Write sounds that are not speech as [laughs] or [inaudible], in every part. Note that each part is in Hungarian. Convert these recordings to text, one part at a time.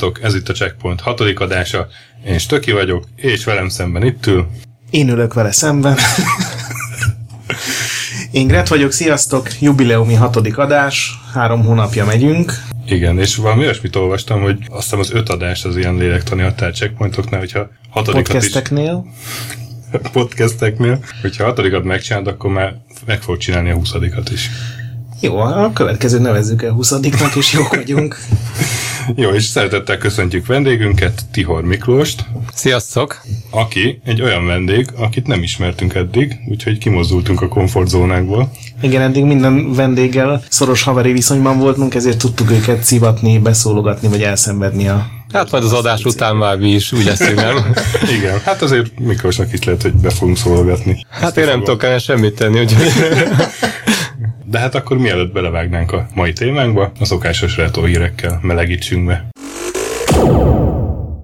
Sziasztok, ez itt a Checkpoint hatodik adása. Én Stöki vagyok, és velem szemben itt ül. Én ülök vele szemben. Én Gret vagyok, sziasztok, jubileumi hatodik adás, három hónapja megyünk. Igen, és valami olyasmit olvastam, hogy azt hiszem az öt adás az ilyen lélektani határ checkpointoknál, hogyha hatodikat Podcasteknél. is... [laughs] Podcasteknél. Hogyha hatodikat megcsinálod, akkor már meg fog csinálni a huszadikat is. Jó, a következő nevezzük el huszadiknak, és jók vagyunk. Jó, és szeretettel köszöntjük vendégünket, Tihor Miklóst. Sziasztok! Aki egy olyan vendég, akit nem ismertünk eddig, úgyhogy kimozdultunk a komfortzónánkból. Igen, eddig minden vendéggel szoros haveri viszonyban voltunk, ezért tudtuk őket szivatni, beszólogatni, vagy elszenvedni a Hát majd az adás után már mi is úgy leszünk, nem? [laughs] Igen, hát azért Miklósnak is lehet, hogy be fogunk szólogatni. Hát én nem tudok el semmit tenni, úgyhogy... [laughs] De hát akkor mielőtt belevágnánk a mai témánkba, a szokásos retro hírekkel melegítsünk be.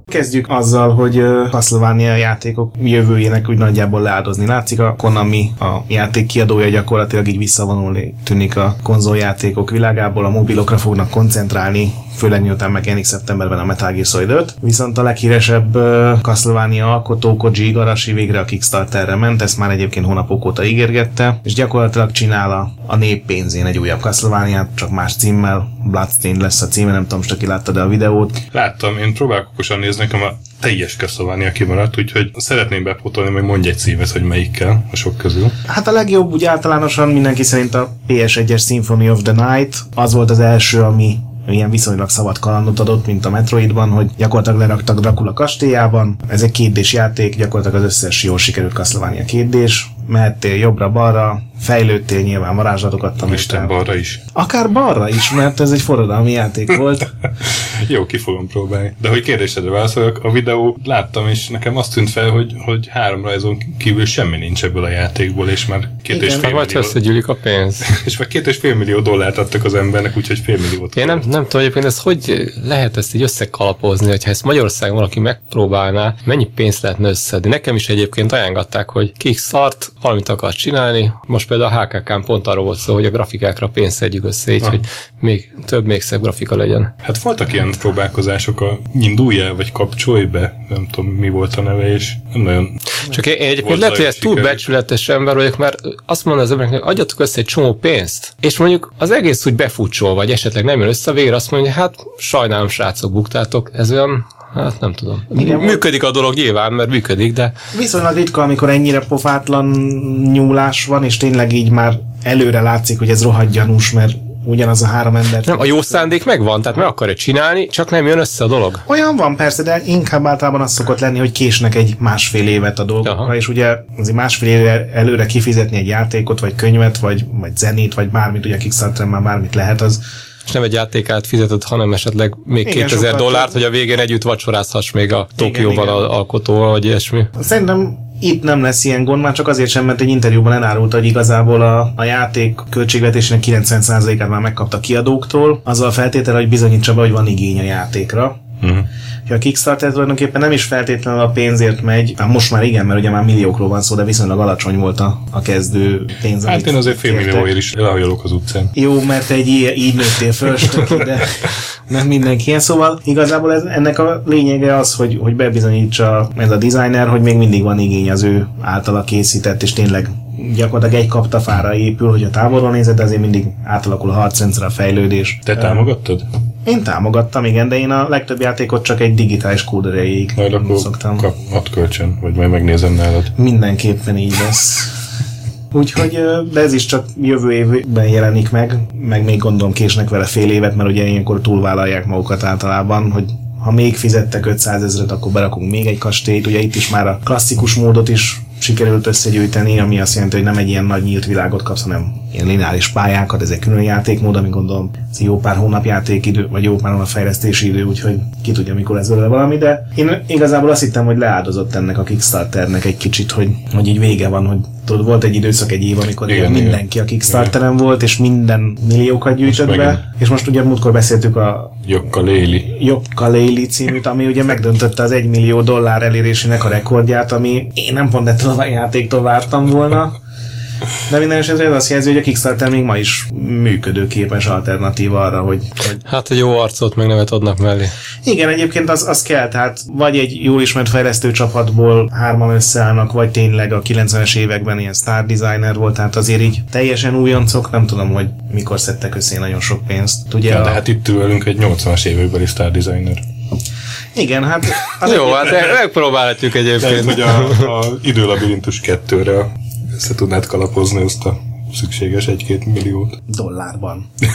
Kezdjük azzal, hogy Castlevania játékok jövőjének úgy nagyjából leáldozni látszik. A Konami, a játék kiadója gyakorlatilag így visszavonulni tűnik a konzoljátékok világából, a mobilokra fognak koncentrálni, főleg miután megjelenik szeptemberben a Metal Gear Solid 5. Viszont a leghíresebb Castlevania alkotó Koji Igarashi végre a Kickstarterre ment, ezt már egyébként hónapok óta ígérgette, és gyakorlatilag csinál a, a nép pénzén egy újabb castlevania csak más címmel, Bloodstained lesz a címe, nem tudom, most aki látta de a videót. Láttam, én próbálok okosan nézni, nekem a teljes Castlevania kimaradt, úgyhogy szeretném bepótolni, hogy mondj egy címet, hogy melyikkel a sok közül. Hát a legjobb úgy általánosan mindenki szerint a PS1-es Symphony of the Night, az volt az első, ami ilyen viszonylag szabad kalandot adott, mint a Metroidban, hogy gyakorlatilag leraktak Dracula kastélyában. Ez egy kétdés játék, gyakorlatilag az összes jól sikerült Castlevania kétdés. Mehettél jobbra-balra, fejlődtél nyilván, varázslatokat tanultál. Isten balra is. Akár balra is, mert ez egy forradalmi játék volt. [laughs] Jó, ki fogom próbálni. De hogy kérdésedre válaszoljak, a videó láttam, és nekem azt tűnt fel, hogy, hogy három rajzon kívül semmi nincs ebből a játékból, és már két Igen. és fél Vagy millió, összegyűlik a pénz. [laughs] és már két és fél millió dollárt adtak az embernek, úgyhogy fél milliót. Én nem, nem tudom egyébként, ez hogy lehet ezt így összekalapozni, hogyha ezt Magyarországon valaki megpróbálná, mennyi pénzt lehetne összedni. Nekem is egyébként ajánlották, hogy Kickstart, valamit akar csinálni. Most például a HKK-n pont arról volt szó, hogy a grafikákra pénzt szedjük össze, így, Ah. hogy még több, még szebb grafika legyen. Hát voltak ilyen próbálkozások, a indulj el, vagy kapcsolj be, nem tudom mi volt a neve, és nem nagyon Csak én, én egyébként lehet, hogy ez túl becsületes ember vagyok, mert azt mondom az embereknek, hogy adjatok össze egy csomó pénzt, és mondjuk az egész úgy befutcsol, vagy esetleg nem jön össze, végre azt mondja, hát sajnálom, srácok, buktátok, ez olyan, hát nem tudom. Igen, működik a dolog nyilván, mert működik, de Viszonylag ritka, amikor ennyire pofátlan nyúlás van, és tényleg így már előre látszik, hogy ez rohadt gyanús, mert ugyanaz a három ember. nem, a jó szándék megvan, tehát meg akarja csinálni, csak nem jön össze a dolog. Olyan van persze, de inkább általában az szokott lenni, hogy késnek egy másfél évet a dolgokra, Aha. és ugye azért másfél éve előre kifizetni egy játékot, vagy könyvet, vagy, vagy zenét, vagy bármit, ugye Kickstarteren már bármit lehet, az És nem egy játékát fizetett, hanem esetleg még Igen, 2000 sokkal dollárt, hogy a végén együtt vacsorázhass még a Tokióban alkotóval, vagy ilyesmi. Szerintem itt nem lesz ilyen gond, már csak azért sem, mert egy interjúban elárulta, hogy igazából a, a játék költségvetésének 90%-át már megkapta kiadóktól, azzal a feltétel, hogy bizonyítsa be, hogy van igény a játékra. uh-huh. Ja, a Kickstarter tulajdonképpen nem is feltétlenül a pénzért megy, hát most már igen, mert ugye már milliókról van szó, de viszonylag alacsony volt a, a kezdő pénz. Hát én azért fél kértek. millióért is elhajolok az utcán. Jó, mert egy ilyen, így nőttél föl, [laughs] stöki, de nem mindenki ilyen. Szóval igazából ez, ennek a lényege az, hogy, hogy bebizonyítsa ez a designer, hogy még mindig van igény az ő általa készített, és tényleg gyakorlatilag egy kaptafára épül, hogy a távolról nézed, de azért mindig átalakul a harcrendszer, a fejlődés. Te támogattad? Én támogattam, igen, de én a legtöbb játékot csak egy digitális kód erejéig Majd akkor szoktam. kap, add kölcsön, vagy majd megnézem nálad. Mindenképpen így lesz. Úgyhogy, de ez is csak jövő évben jelenik meg, meg még gondolom késnek vele fél évet, mert ugye ilyenkor túlvállalják magukat általában, hogy ha még fizettek 500 ezeret, akkor berakunk még egy kastélyt. Ugye itt is már a klasszikus módot is sikerült összegyűjteni, ami azt jelenti, hogy nem egy ilyen nagy nyílt világot kapsz, hanem ilyen lineáris pályákat, ez egy külön játékmód, ami gondolom ez jó pár hónap játékidő, vagy jó pár hónap fejlesztési idő, úgyhogy ki tudja, mikor lesz belőle valami, de én igazából azt hittem, hogy leáldozott ennek a Kickstarternek egy kicsit, hogy, hogy így vége van, hogy tudod, volt egy időszak, egy év, amikor Igen, igen, mindenki a Kickstarteren volt, és minden milliókat gyűjtött Most be, megint. és most ugye múltkor beszéltük a Jokka Léli. Jokkaléli címűt, ami ugye megdöntötte az 1 millió dollár elérésének a rekordját, ami én nem pont ettől a játéktól vártam volna. De minden esetre ez azt jelzi, hogy a Kickstarter még ma is működőképes alternatíva arra, hogy, hogy Hát egy jó arcot meg nevet adnak mellé. igen, egyébként az, az kell, tehát vagy egy jól ismert fejlesztő csapatból hárman összeállnak, vagy tényleg a 90-es években ilyen star designer volt, tehát azért így teljesen újoncok, nem tudom, hogy mikor szedtek össze nagyon sok pénzt. Ugye Ja, a, de hát itt ül velünk egy 80-as évekbeli Star Designer. igen, hát az Jó, hát megpróbálhatjuk egyébként. hogy a, a időlabirintus kettőre össze tudnád kalapozni azt a szükséges egy-két milliót. dollárban. [laughs]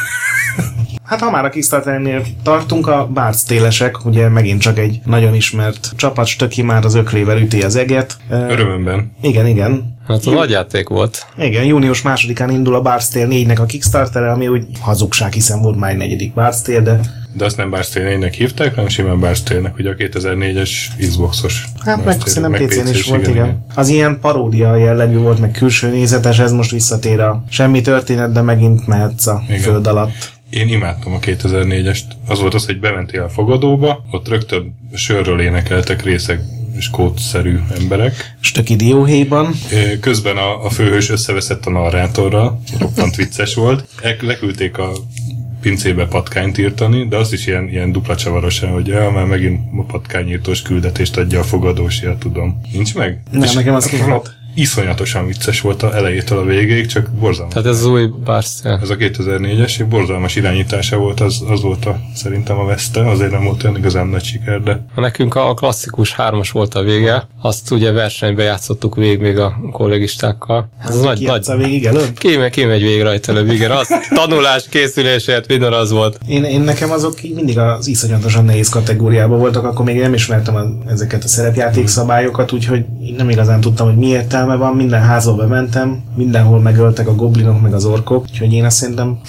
Hát ha már a Kickstarternél tartunk, a Bards télesek, ugye megint csak egy nagyon ismert csapat, stöki már az öklével üti az eget. Örömömben. Igen, igen. Hát a nagy játék volt. Igen, június másodikán indul a Bards Tale 4-nek a Kickstarter, ami úgy hazugság, hiszen volt már egy negyedik Bards Tale, de De azt nem Barstale-nek hívták, hanem simán Barstale-nek, ugye a 2004-es Xboxos. hát meg szerintem PC-n is volt, igen. Az ilyen paródia jellegű volt, meg külső nézetes, ez most visszatér a semmi történet, de megint mehetsz a Igen. föld alatt. Én imádtam a 2004-est. Az volt az, hogy bementél a fogadóba, ott rögtön sörről énekeltek részek és kódszerű emberek. Dióhéjban. Ö, Közben a, a főhős összeveszett a narrátorral, roppant vicces volt. Leküldték a pincébe patkányt írtani, de azt is ilyen, ilyen dupla csavarosan, hogy ja, már megint a patkányírtós küldetést adja a fogadós, ja, tudom. Nincs meg? Nem, És nekem az kimaradt. Iszonyatosan vicces volt a elejétől a végéig, csak borzalmas. Tehát ez az új Barcel. Ez a 2004-es, egy borzalmas irányítása volt, az, az volt a, szerintem a veszte, azért nem volt olyan igazán nagy siker, de Nekünk a klasszikus hármas volt a vége, azt ugye versenybe játszottuk végig még a kollégistákkal. Ez az nagy, nagy, játsza végig előbb? Kíme, kimegy végig rajta előbb, igen, az tanulás, készülésért, minden az volt. Én, én nekem azok így mindig az iszonyatosan nehéz kategóriában voltak, akkor még nem ismertem a, ezeket a szerepjáték szabályokat, úgyhogy nem igazán tudtam, hogy mi értelme van, minden házba bementem, mindenhol megöltek a goblinok, meg az orkok, úgyhogy én azt szerintem.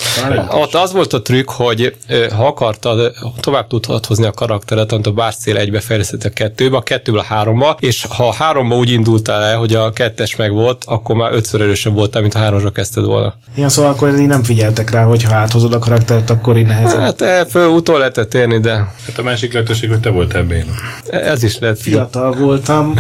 Ott az volt a trükk, hogy ha akartad, tovább tudtad hozni a karakteret, amit a Barcél egybe fejlesztett a kettőbe, a kettőből a háromba, és ha a háromba úgy indultál el, hogy a kettes meg volt, akkor már ötször erősebb voltál, mint ha háromra kezdted volna. Igen, szóval akkor így nem figyeltek rá, hogy ha áthozod a karaktert, akkor így nehezebb. Hát e, föl utol lehetett érni, de hát a másik lehetőség, hogy te voltál béna. ez is lehet. Fiatal voltam,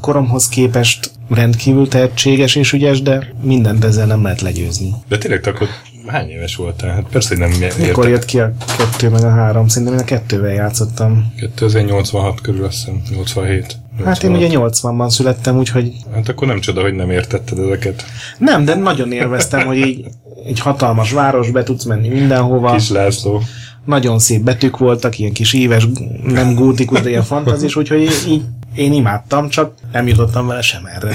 koromhoz képest rendkívül tehetséges és ügyes, de mindent ezzel nem lehet legyőzni. De tényleg akkor hány éves voltál? Hát persze, hogy nem Mikor értek. jött ki a kettő meg a három? Szerintem én a kettővel játszottam. 2086 körül azt hiszem, 87. Hát én 86. ugye 80-ban születtem, úgyhogy Hát akkor nem csoda, hogy nem értetted ezeket. nem, de nagyon élveztem, hogy így egy hatalmas város, be tudsz menni mindenhova. Kis László. Nagyon szép betűk voltak, ilyen kis éves, nem gótikus, de ilyen fantazis, úgyhogy így én imádtam, csak nem jutottam vele sem erre.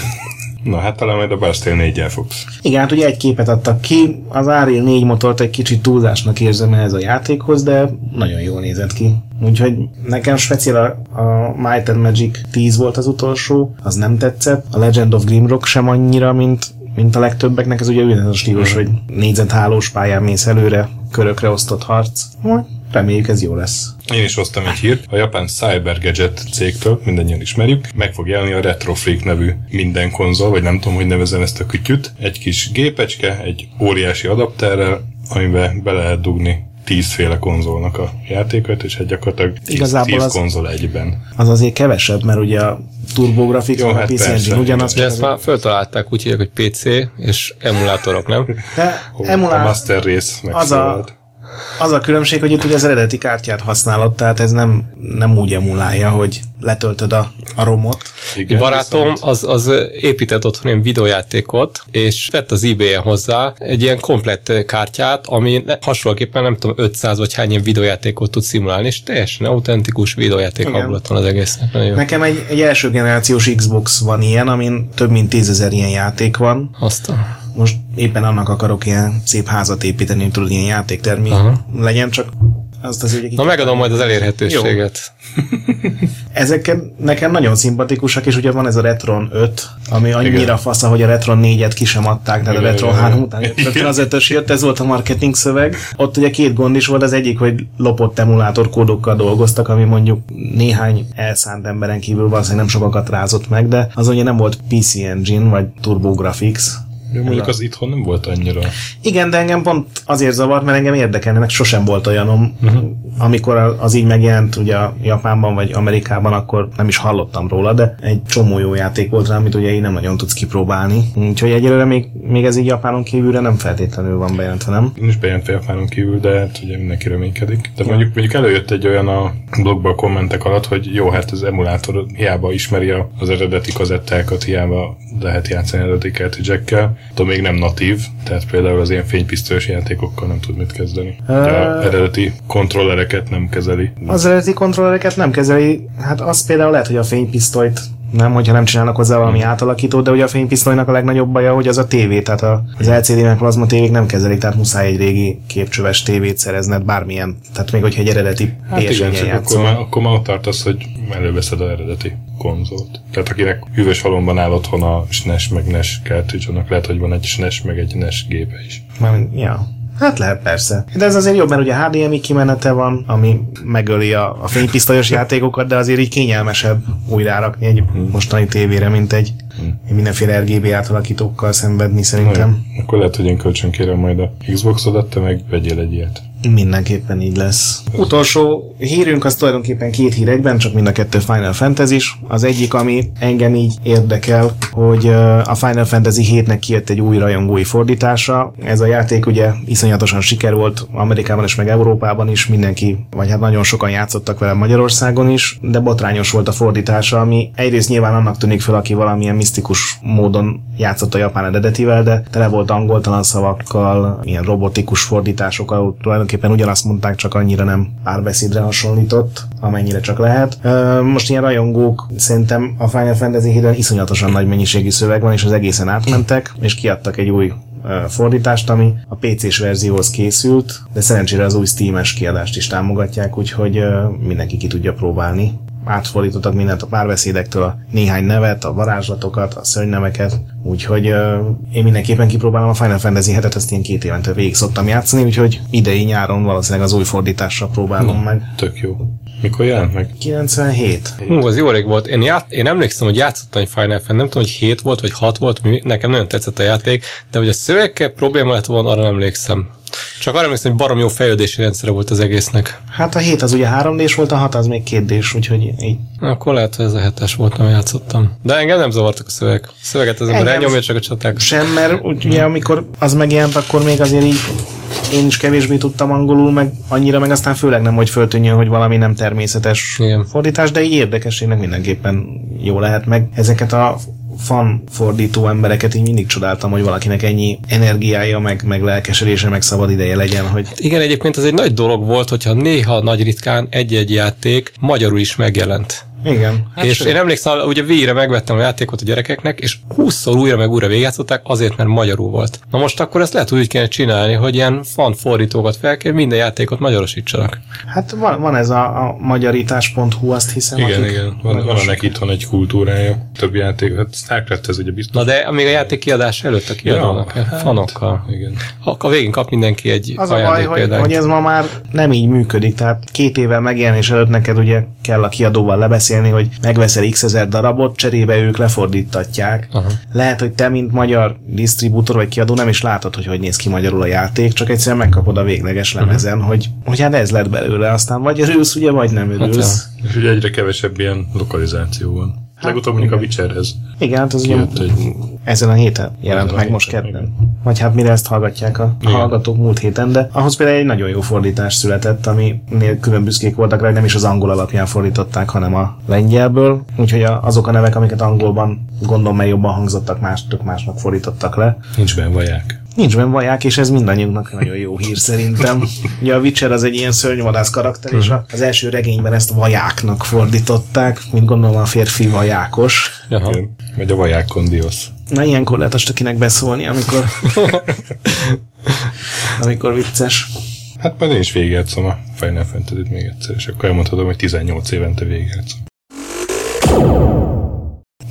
Na hát talán majd a Barstale 4 fogsz. Igen, hát ugye egy képet adtak ki, az Unreal 4 motort egy kicsit túlzásnak érzem ehhez a játékhoz, de nagyon jól nézett ki. Úgyhogy nekem speciál a, a Might and Magic 10 volt az utolsó, az nem tetszett. A Legend of Grimrock sem annyira, mint, mint a legtöbbeknek, ez ugye ugyanaz a stílus, hogy négyzethálós pályán mész előre, körökre osztott harc. Majd reméljük ez jó lesz. Én is hoztam egy hírt, a japán Cyber Gadget cégtől, mindannyian ismerjük, meg fog jelenni a Retro Freak nevű minden konzol, vagy nem tudom, hogy nevezem ezt a kütyüt. Egy kis gépecske, egy óriási adapterrel, amiben be lehet dugni tízféle konzolnak a játékot, és egy gyakorlatilag tíz, Igazából tíz az- konzol egyben. Az azért kevesebb, mert ugye a TurboGrafx, Jó, a hát PC persze, Engine ugyanaz, De ezt már föltalálták, úgy hívják, hogy PC és emulátorok, nem? de Ó, A Master rész az a, megszólalt. Az a különbség, hogy itt ugye az eredeti kártyát használod, tehát ez nem, nem úgy emulálja, hogy letöltöd a, a romot. Igen, Barátom az, az épített otthon ilyen videójátékot, és vett az eBay-en hozzá egy ilyen komplett kártyát, ami hasonlóképpen nem tudom, 500 vagy hány ilyen videójátékot tud szimulálni, és teljesen autentikus videójáték Igen. hangulat van az. Nagyon jó. Nekem egy, egy első generációs Xbox van ilyen, amin több mint tízezer ilyen játék van. Azt a... Most éppen annak akarok ilyen szép házat építeni, tudod, ilyen játéktermi Aha. legyen, csak Azt az Na megadom majd az elérhetőséget. Ezek nekem nagyon szimpatikusak, és ugye van ez a Retron 5, ami annyira Igen. fasz, hogy a Retron 4-et ki sem adták, tehát a Retron igen, 3 igen. után rögtön az 5 jött, ez volt a marketing szöveg. Ott ugye két gond is volt, az egyik, hogy lopott emulátor kódokkal dolgoztak, ami mondjuk néhány elszánt emberen kívül valószínűleg nem sokakat rázott meg, de az ugye nem volt PC Engine, vagy TurboGrafx, Jó, mondjuk az itthon nem volt annyira. igen, de engem pont azért zavart, mert engem érdekelne, meg sosem volt olyanom. Uh-huh. Amikor az így megjelent ugye Japánban vagy Amerikában, akkor nem is hallottam róla, de egy csomó jó játék volt rá, amit ugye így nem nagyon tudsz kipróbálni. Úgyhogy egyelőre még, még ez így Japánon kívülre nem feltétlenül van bejelentve, nem? Én is bejelentve Japánon kívül, de hát ugye mindenki reménykedik. De mondjuk, mondjuk előjött egy olyan a blogban kommentek alatt, hogy jó, hát az emulátor hiába ismeri az eredeti kazettákat, hiába lehet játszani eredeti cartridge-ekkel, de még nem natív, tehát például az ilyen fénypisztolyos játékokkal nem tud mit kezdeni. Ö- A eredeti kontrollereket nem kezeli. Az eredeti kontrollereket nem kezeli, hát az például lehet, hogy a fénypisztolyt nem, hogyha nem csinálnak hozzá valami átalakítót, de ugye a fénypisztolynak a legnagyobb baja, hogy az a tévé, tehát a, az LCD meg plazma tévék nem kezelik, tehát muszáj egy régi képcsöves tévét szerezned bármilyen, tehát még hogyha egy eredeti Hát igen, csak akkor játszol. már, akkor már ott tartasz, hogy előveszed az eredeti konzolt. Tehát akinek hűvös halomban áll otthon a SNES meg NES cartridge annak lehet, hogy van egy SNES meg egy NES gépe is. Mármint, ja. Hát lehet persze. De ez azért jobb, mert ugye HDMI kimenete van, ami megöli a, a fénypisztolyos [laughs] játékokat, de azért így kényelmesebb újrárakni egy mostani tévére, mint egy, egy mindenféle RGB átalakítókkal szenvedni szerintem. Jó, Akkor lehet, hogy én kölcsönkérem majd a Xboxodat, te meg vegyél egy ilyet. Mindenképpen így lesz. Utolsó hírünk az tulajdonképpen két hír egyben, csak mind a kettő Final fantasy -s. Az egyik, ami engem így érdekel, hogy a Final Fantasy 7-nek kijött egy új rajongói fordítása. Ez a játék ugye iszonyatosan siker volt Amerikában és meg Európában is, mindenki, vagy hát nagyon sokan játszottak vele Magyarországon is, de botrányos volt a fordítása, ami egyrészt nyilván annak tűnik fel, aki valamilyen misztikus módon játszott a japán eredetivel, de tele volt angoltalan szavakkal, ilyen robotikus fordításokkal, tulajdonképpen ugyanazt mondták, csak annyira nem párbeszédre hasonlított, amennyire csak lehet. Most ilyen rajongók, szerintem a Final Fantasy 7 iszonyatosan nagy mennyiségű szöveg van, és az egészen átmentek, és kiadtak egy új fordítást, ami a PC-s verzióhoz készült, de szerencsére az új Steam-es kiadást is támogatják, úgyhogy mindenki ki tudja próbálni átfordítottak mindent a párbeszédektől, a néhány nevet, a varázslatokat, a szörnyneveket, úgyhogy uh, én mindenképpen kipróbálom a Final Fantasy 7-et, ezt én két évente végig szoktam játszani, úgyhogy idei nyáron valószínűleg az új fordítással próbálom meg. Tök jó. Mikor jelent meg? 97. Hú, az jó rég volt. Én, ját, én emlékszem, hogy játszottam egy Final Fantasy, nem tudom, hogy 7 volt, vagy 6 volt, nekem nagyon tetszett a játék, de hogy a szövegkel probléma lett volna, arra nem emlékszem. Csak arra emlékszem, hogy barom jó fejlődési rendszere volt az egésznek. Hát a 7 az ugye 3D-s volt, a 6 az még 2D-s, úgyhogy így. Akkor lehet, hogy ez a hetes volt, nem játszottam. De engem nem zavartak a szöveg. A szöveget az ember elnyomja, csak a csaták. Sem, mert ugye amikor az megjelent, akkor még azért így én is kevésbé tudtam angolul, meg annyira, meg aztán főleg nem, hogy föltűnjön, hogy valami nem természetes Igen. fordítás, de így érdekességnek mindenképpen jó lehet meg. Ezeket a fan fordító embereket így mindig csodáltam, hogy valakinek ennyi energiája, meg, meg lelkesedése, meg szabad ideje legyen, hogy Igen, egyébként ez egy nagy dolog volt, hogyha néha nagy ritkán egy-egy játék magyarul is megjelent. Igen. Hát és én emlékszem, ugye végre megvettem a játékot a gyerekeknek, és 20-szor újra meg újra végigjátszották azért, mert magyarul volt. Na most akkor ezt lehet úgy kéne csinálni, hogy ilyen fan fordítókat fel kell, minden játékot magyarosítsanak. Hát van, van ez a, a magyarítás.hu, azt hiszem. Igen, akik igen. Van, van ennek itthon egy kultúrája. Több játék. Hát Starcraft ez ugye biztos. Na de még a játék kiadás előtt a kiadónak, Ja, ja, fanokkal. Igen. Ha a végén kap mindenki egy Az a baj, hogy, hogy ez ma már nem így működik, tehát két évvel megjelenés előtt neked ugye kell a kiadóval lebeszélni, hogy megveszel x ezer darabot, cserébe ők lefordítatják. Aha. Lehet, hogy te, mint magyar disztribútor vagy kiadó nem is látod, hogy hogy néz ki magyarul a játék, csak egyszerűen megkapod a végleges lemezen, hogy, hogy hát ez lett belőle, aztán vagy örülsz, ugye, vagy nem örülsz. És ugye egyre kevesebb ilyen lokalizáció van. Legutóbb mondjuk a Witcherhez. Igen, hát az Kijött egy... ezen a héten jelent Ezen meg most kedden. Vagy hát mire ezt hallgatják a Igen. hallgatók múlt héten, de ahhoz például egy nagyon jó fordítás született, aminél külön büszkék voltak rá, nem is az angol alapján fordították, hanem a lengyelből. Úgyhogy azok a nevek, amiket angolban gondolom, mely jobban hangzottak, más, tök másnak fordítottak le. Nincs benne vaják. Nincs benne vaják, és ez mindannyiunknak nagyon jó hír szerintem. Ugye a Witcher az egy ilyen szörnyvadász karakter, és a- az első regényben ezt vajáknak fordították, mint gondolom a férfi vajákos. Igen. Vagy a vaják kondiosz. Na ilyenkor lehet azt akinek beszólni, amikor [laughs] amikor vicces. Hát majd én is végigjátszom a Final fantasy még egyszer, és akkor elmondhatom, hogy 18 évente végigjátszom.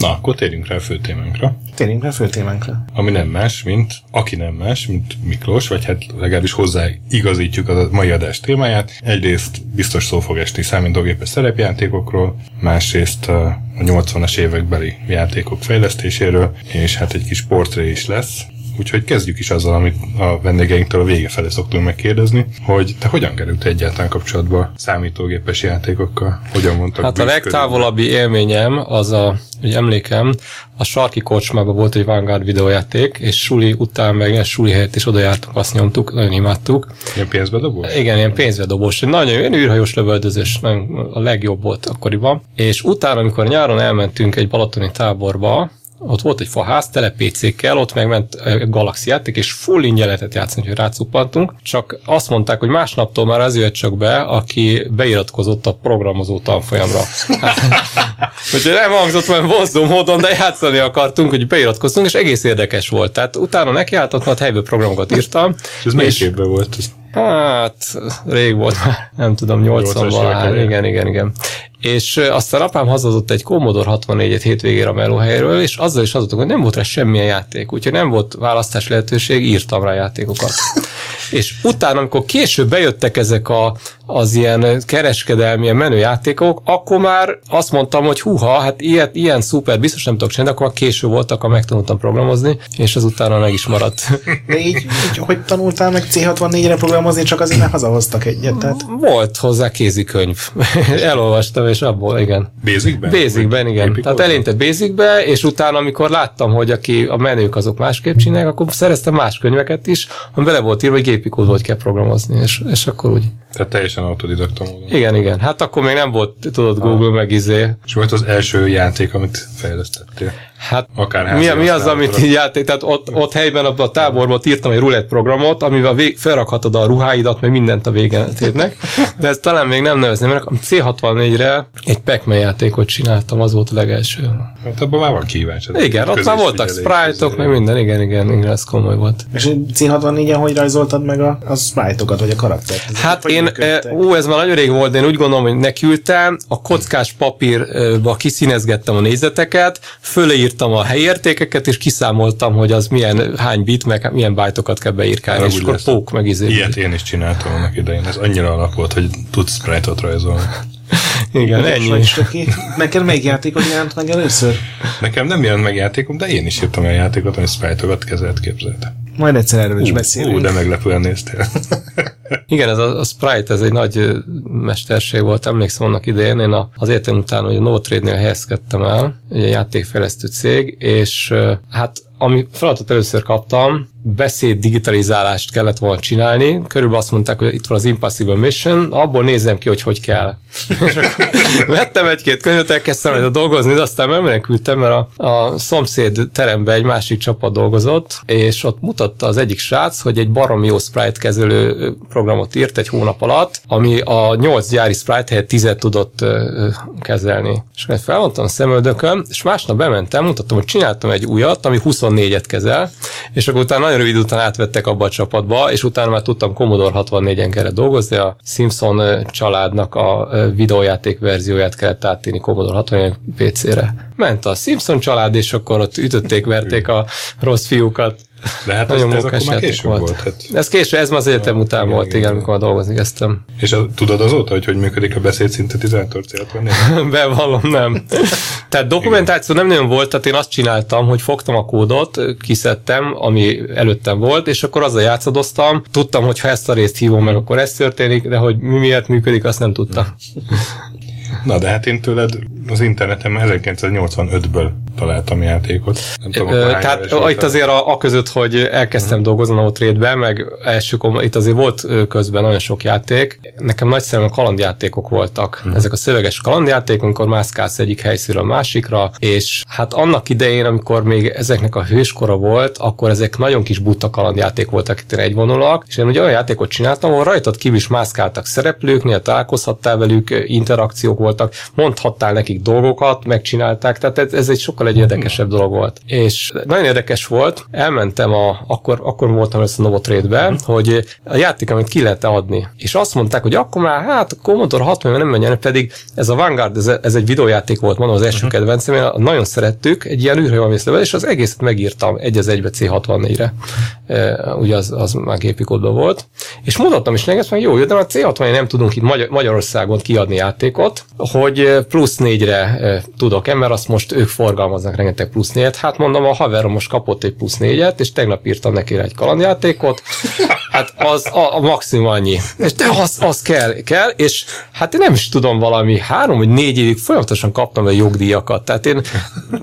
Na, akkor térjünk rá a fő témánkra. Térjünk rá a fő témánkra. Ami nem más, mint, aki nem más, mint Miklós, vagy hát legalábbis hozzá igazítjuk a mai adás témáját. Egyrészt biztos szó fog esni számítógépes szerepjátékokról, másrészt a 80-as évekbeli játékok fejlesztéséről, és hát egy kis portré is lesz, Úgyhogy kezdjük is azzal, amit a vendégeinktől a vége felé szoktunk megkérdezni, hogy te hogyan került egyáltalán kapcsolatba számítógépes játékokkal? Hogyan mondtak? Hát a legtávolabbi élményem az a, hogy emlékem, a sarki kocsmában volt egy Vanguard videójáték, és suli után meg egy suli helyett is oda jártunk, azt nyomtuk, nagyon imádtuk. Ilyen pénzbedobós? Igen, ilyen pénzbedobós. Nagyon ilyen űrhajós lövöldözés, nagyon a legjobb volt akkoriban. És utána, amikor nyáron elmentünk egy balatoni táborba, ott volt egy faház, tele PC-kkel, ott megment Galaxy játék, és full ingyen lehetett játszani, hogy rácuppantunk. Csak azt mondták, hogy másnaptól már az jött csak be, aki beiratkozott a programozó tanfolyamra. [laughs] Úgyhogy nem hangzott olyan vonzó módon, de játszani akartunk, hogy beiratkoztunk, és egész érdekes volt. Tehát utána nekiálltott, mert helyből programokat írtam. És ez melyik évben volt? Hát, rég volt már, nem tudom, 80-ban. Igen, igen, igen. És aztán apám hazazott egy Commodore 64-et hétvégére a melóhelyről, és azzal is hazudtunk, hogy nem volt rá semmilyen játék, úgyhogy nem volt választás lehetőség, írtam rá játékokat. [laughs] és utána, amikor később bejöttek ezek a, az ilyen kereskedelmi, ilyen menő játékok, akkor már azt mondtam, hogy huha, hát ilyet, ilyen szuper, biztos nem tudok csinálni, akkor késő voltak, akkor megtanultam programozni, és az utána meg is maradt. [laughs] De így, így hogy tanultál meg C64-re programozni, csak azért, mert hazahoztak egyet? Tehát... Volt hozzá kézikönyv. [laughs] Elolvastam, és abból, igen. Basicben? Basicben, igen. Épikóban? Tehát elinte Basicbe, és utána, amikor láttam, hogy aki a menők azok másképp csinálják, akkor szereztem más könyveket is, ami bele volt írva, hogy gépi kód hogy kell programozni, és, és akkor úgy. Tehát teljesen autodidakta módon. Igen, igen. Hát akkor még nem volt, tudod, Google ah. meg izé. És volt az első játék, amit fejlesztettél? Hát Akár mi, mi az, amit így játék, tehát ott, ott helyben a, a táborban írtam egy roulette programot, amivel vég, felrakhatod a ruháidat, meg mindent a végén térnek. De ezt talán még nem nevezném, mert C64-re egy pac játékot csináltam, az volt a legelső. Hát abban már van kíváncsi. Igen, ott már voltak sprite-ok, meg minden, igen, igen, igen, ez komoly volt. És C64-en hogy rajzoltad meg a, a sprite-okat, vagy a karaktert? Ez hát én, ú, ez már nagyon rég volt, de én úgy gondolom, hogy nekiültem, a kockás papírba kiszínezgettem a nézeteket, fölé írtam a helyértékeket, és kiszámoltam, hogy az milyen, hány bit, meg milyen bájtokat kell beírkálni, és akkor pók meg izé. Ilyet én is csináltam annak idején. Ez annyira alap volt, hogy tudsz sprite-ot rajzolni. [laughs] Igen, ennyi. Neked melyik játékot jelent meg először? Nekem nem jelent meg játékom, de én is írtam olyan játékot, ami sprite-okat kezelt képzelte. Majd egyszer erről is beszélünk. Ú, de meglepően néztél. Igen, ez a, a Sprite, ez egy nagy mesterség volt. Emlékszem annak idején, én a, az értem után, hogy a NoTrade-nél helyezkedtem el, egy játékfejlesztő cég, és hát ami feladatot először kaptam, beszéd digitalizálást kellett volna csinálni. Körülbelül azt mondták, hogy itt van az Impossible Mission, abból nézem ki, hogy hogy kell. [laughs] vettem egy-két könyvet, elkezdtem a dolgozni, de aztán menekültem, mert a, a szomszéd teremben egy másik csapat dolgozott, és ott mutatta az egyik srác, hogy egy baromi jó sprite kezelő programot írt egy hónap alatt, ami a nyolc gyári sprite helyett tizet tudott kezelni. És felmondtam a szemöldökön, és másnap bementem, mutattam, hogy csináltam egy újat, ami 24-et kezel, és akkor utána nagyon rövid után átvettek abba a csapatba, és utána már tudtam Commodore 64-en kellett dolgozni, a Simpson családnak a videójáték verzióját kellett átírni Commodore 64 PC-re. Ment a Simpson család, és akkor ott ütötték, verték a rossz fiúkat. De hát Nagyon ez, ez akkor már később volt. volt hát. Ez később, ez már az egyetem után igen, volt, igen, igen, amikor dolgozni kezdtem. És a, tudod azóta, hogy hogy működik a beszédszintetizátor célt [laughs] Bevallom, nem. tehát dokumentáció nem nagyon volt, tehát én azt csináltam, hogy fogtam a kódot, kiszedtem, ami előttem volt, és akkor azzal játszadoztam. Tudtam, hogy ha ezt a részt hívom meg, akkor ez történik, de hogy mi miért működik, azt nem tudtam. [laughs] Na, de hát én tőled az interneten 1985-ből találtam játékot. Nem tudom, Ö, tehát itt azért a, a között, hogy elkezdtem uh-huh. dolgozni a trade meg első, itt azért volt közben nagyon sok játék. Nekem nagyszerűen kalandjátékok voltak. Uh-huh. Ezek a szöveges kalandjátékok, amikor mászkálsz egyik helyszínről a másikra, és hát annak idején, amikor még ezeknek a hőskora volt, akkor ezek nagyon kis buta kalandjáték voltak itt egy vonulak, és én ugye olyan játékot csináltam, ahol rajtad kívül is mászkáltak szereplőknél, találkozhattál velük, interakciók voltak mondhattál nekik dolgokat, megcsinálták, tehát ez, ez egy sokkal egy érdekesebb dolog volt. És nagyon érdekes volt, elmentem a, akkor, akkor voltam ezt a Novotrade-be, hogy a játék, amit ki lehet adni. És azt mondták, hogy akkor már hát a Commodore 60 nem menjen, pedig ez a Vanguard, ez, ez egy videójáték volt, mondom, az első uh-huh. kedvencem, én nagyon szerettük, egy ilyen űrhajómészlővel, és az egészet megírtam egy az egybe C64-re. E, ugye az, az már gépi kódban volt. És mutattam is nekik, hogy jó, de a C64 nem tudunk itt Magyar- Magyarországon kiadni játékot, hogy plusz négyre e, tudok-e, mert azt most ők forgalmaznak rengeteg plusz négyet. Hát mondom, a haverom most kapott egy plusz négyet, és tegnap írtam neki egy kalandjátékot, hát az a, a maximum annyi. És de az, az kell, kell, és hát én nem is tudom valami három vagy négy évig folyamatosan kaptam a jogdíjakat. Tehát én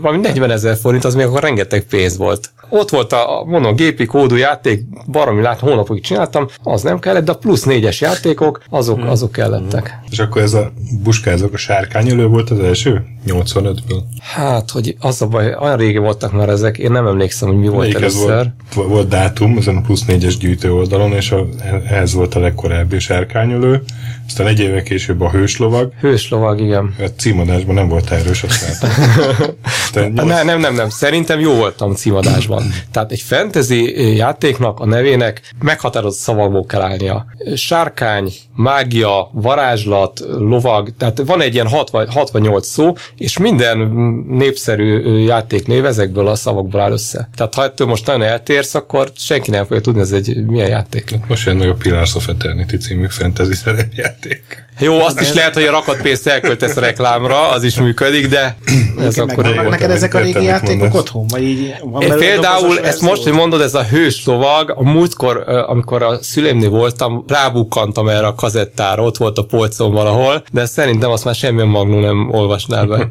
valami 40 ezer forint, az még akkor rengeteg pénz volt. Ott volt a, mondom, gépi kódú játék, baromi lát, hónapokig csináltam, az nem kellett, de a plusz négyes játékok, azok, hmm. azok kellettek. És akkor ez a buskázók, a sárkányölő volt az első? 85-ből? Hát, hogy az a baj, olyan régi voltak már ezek, én nem emlékszem, hogy mi volt Melyik először. volt, volt dátum ezen a plusz négyes gyűjtő oldalon, és a, ez volt a legkorábbi sárkányölő, aztán egy éve később a hőslovag. Hőslovag, igen. A címadásban nem volt erős, azt. [laughs] Nem, nem, nem, nem. Szerintem jó voltam címadásban. Tehát egy fantasy játéknak a nevének meghatározott szavakból kell állnia. Sárkány, mágia, varázslat, lovag, tehát van egy ilyen 60, 68 szó, és minden népszerű játéknév ezekből a szavakból áll össze. Tehát ha ettől most nagyon eltérsz, akkor senki nem fogja tudni, ez egy milyen játék. Most jön a Pillars of Eternity című fantasy szerepjáték. Jó, azt is lehet, hogy a rakat pénzt elköltesz a reklámra, az is működik, de ez Nekem akkor... Meg, neked ezek a régi játékok otthon? Vagy így van Például, ezt most, hogy mondod, ez a hős lovag, a múltkor, amikor a szüleimnél voltam, rábukkantam erre a kazettára, ott volt a polcon valahol, de szerintem azt már semmilyen magnó nem olvasnál be.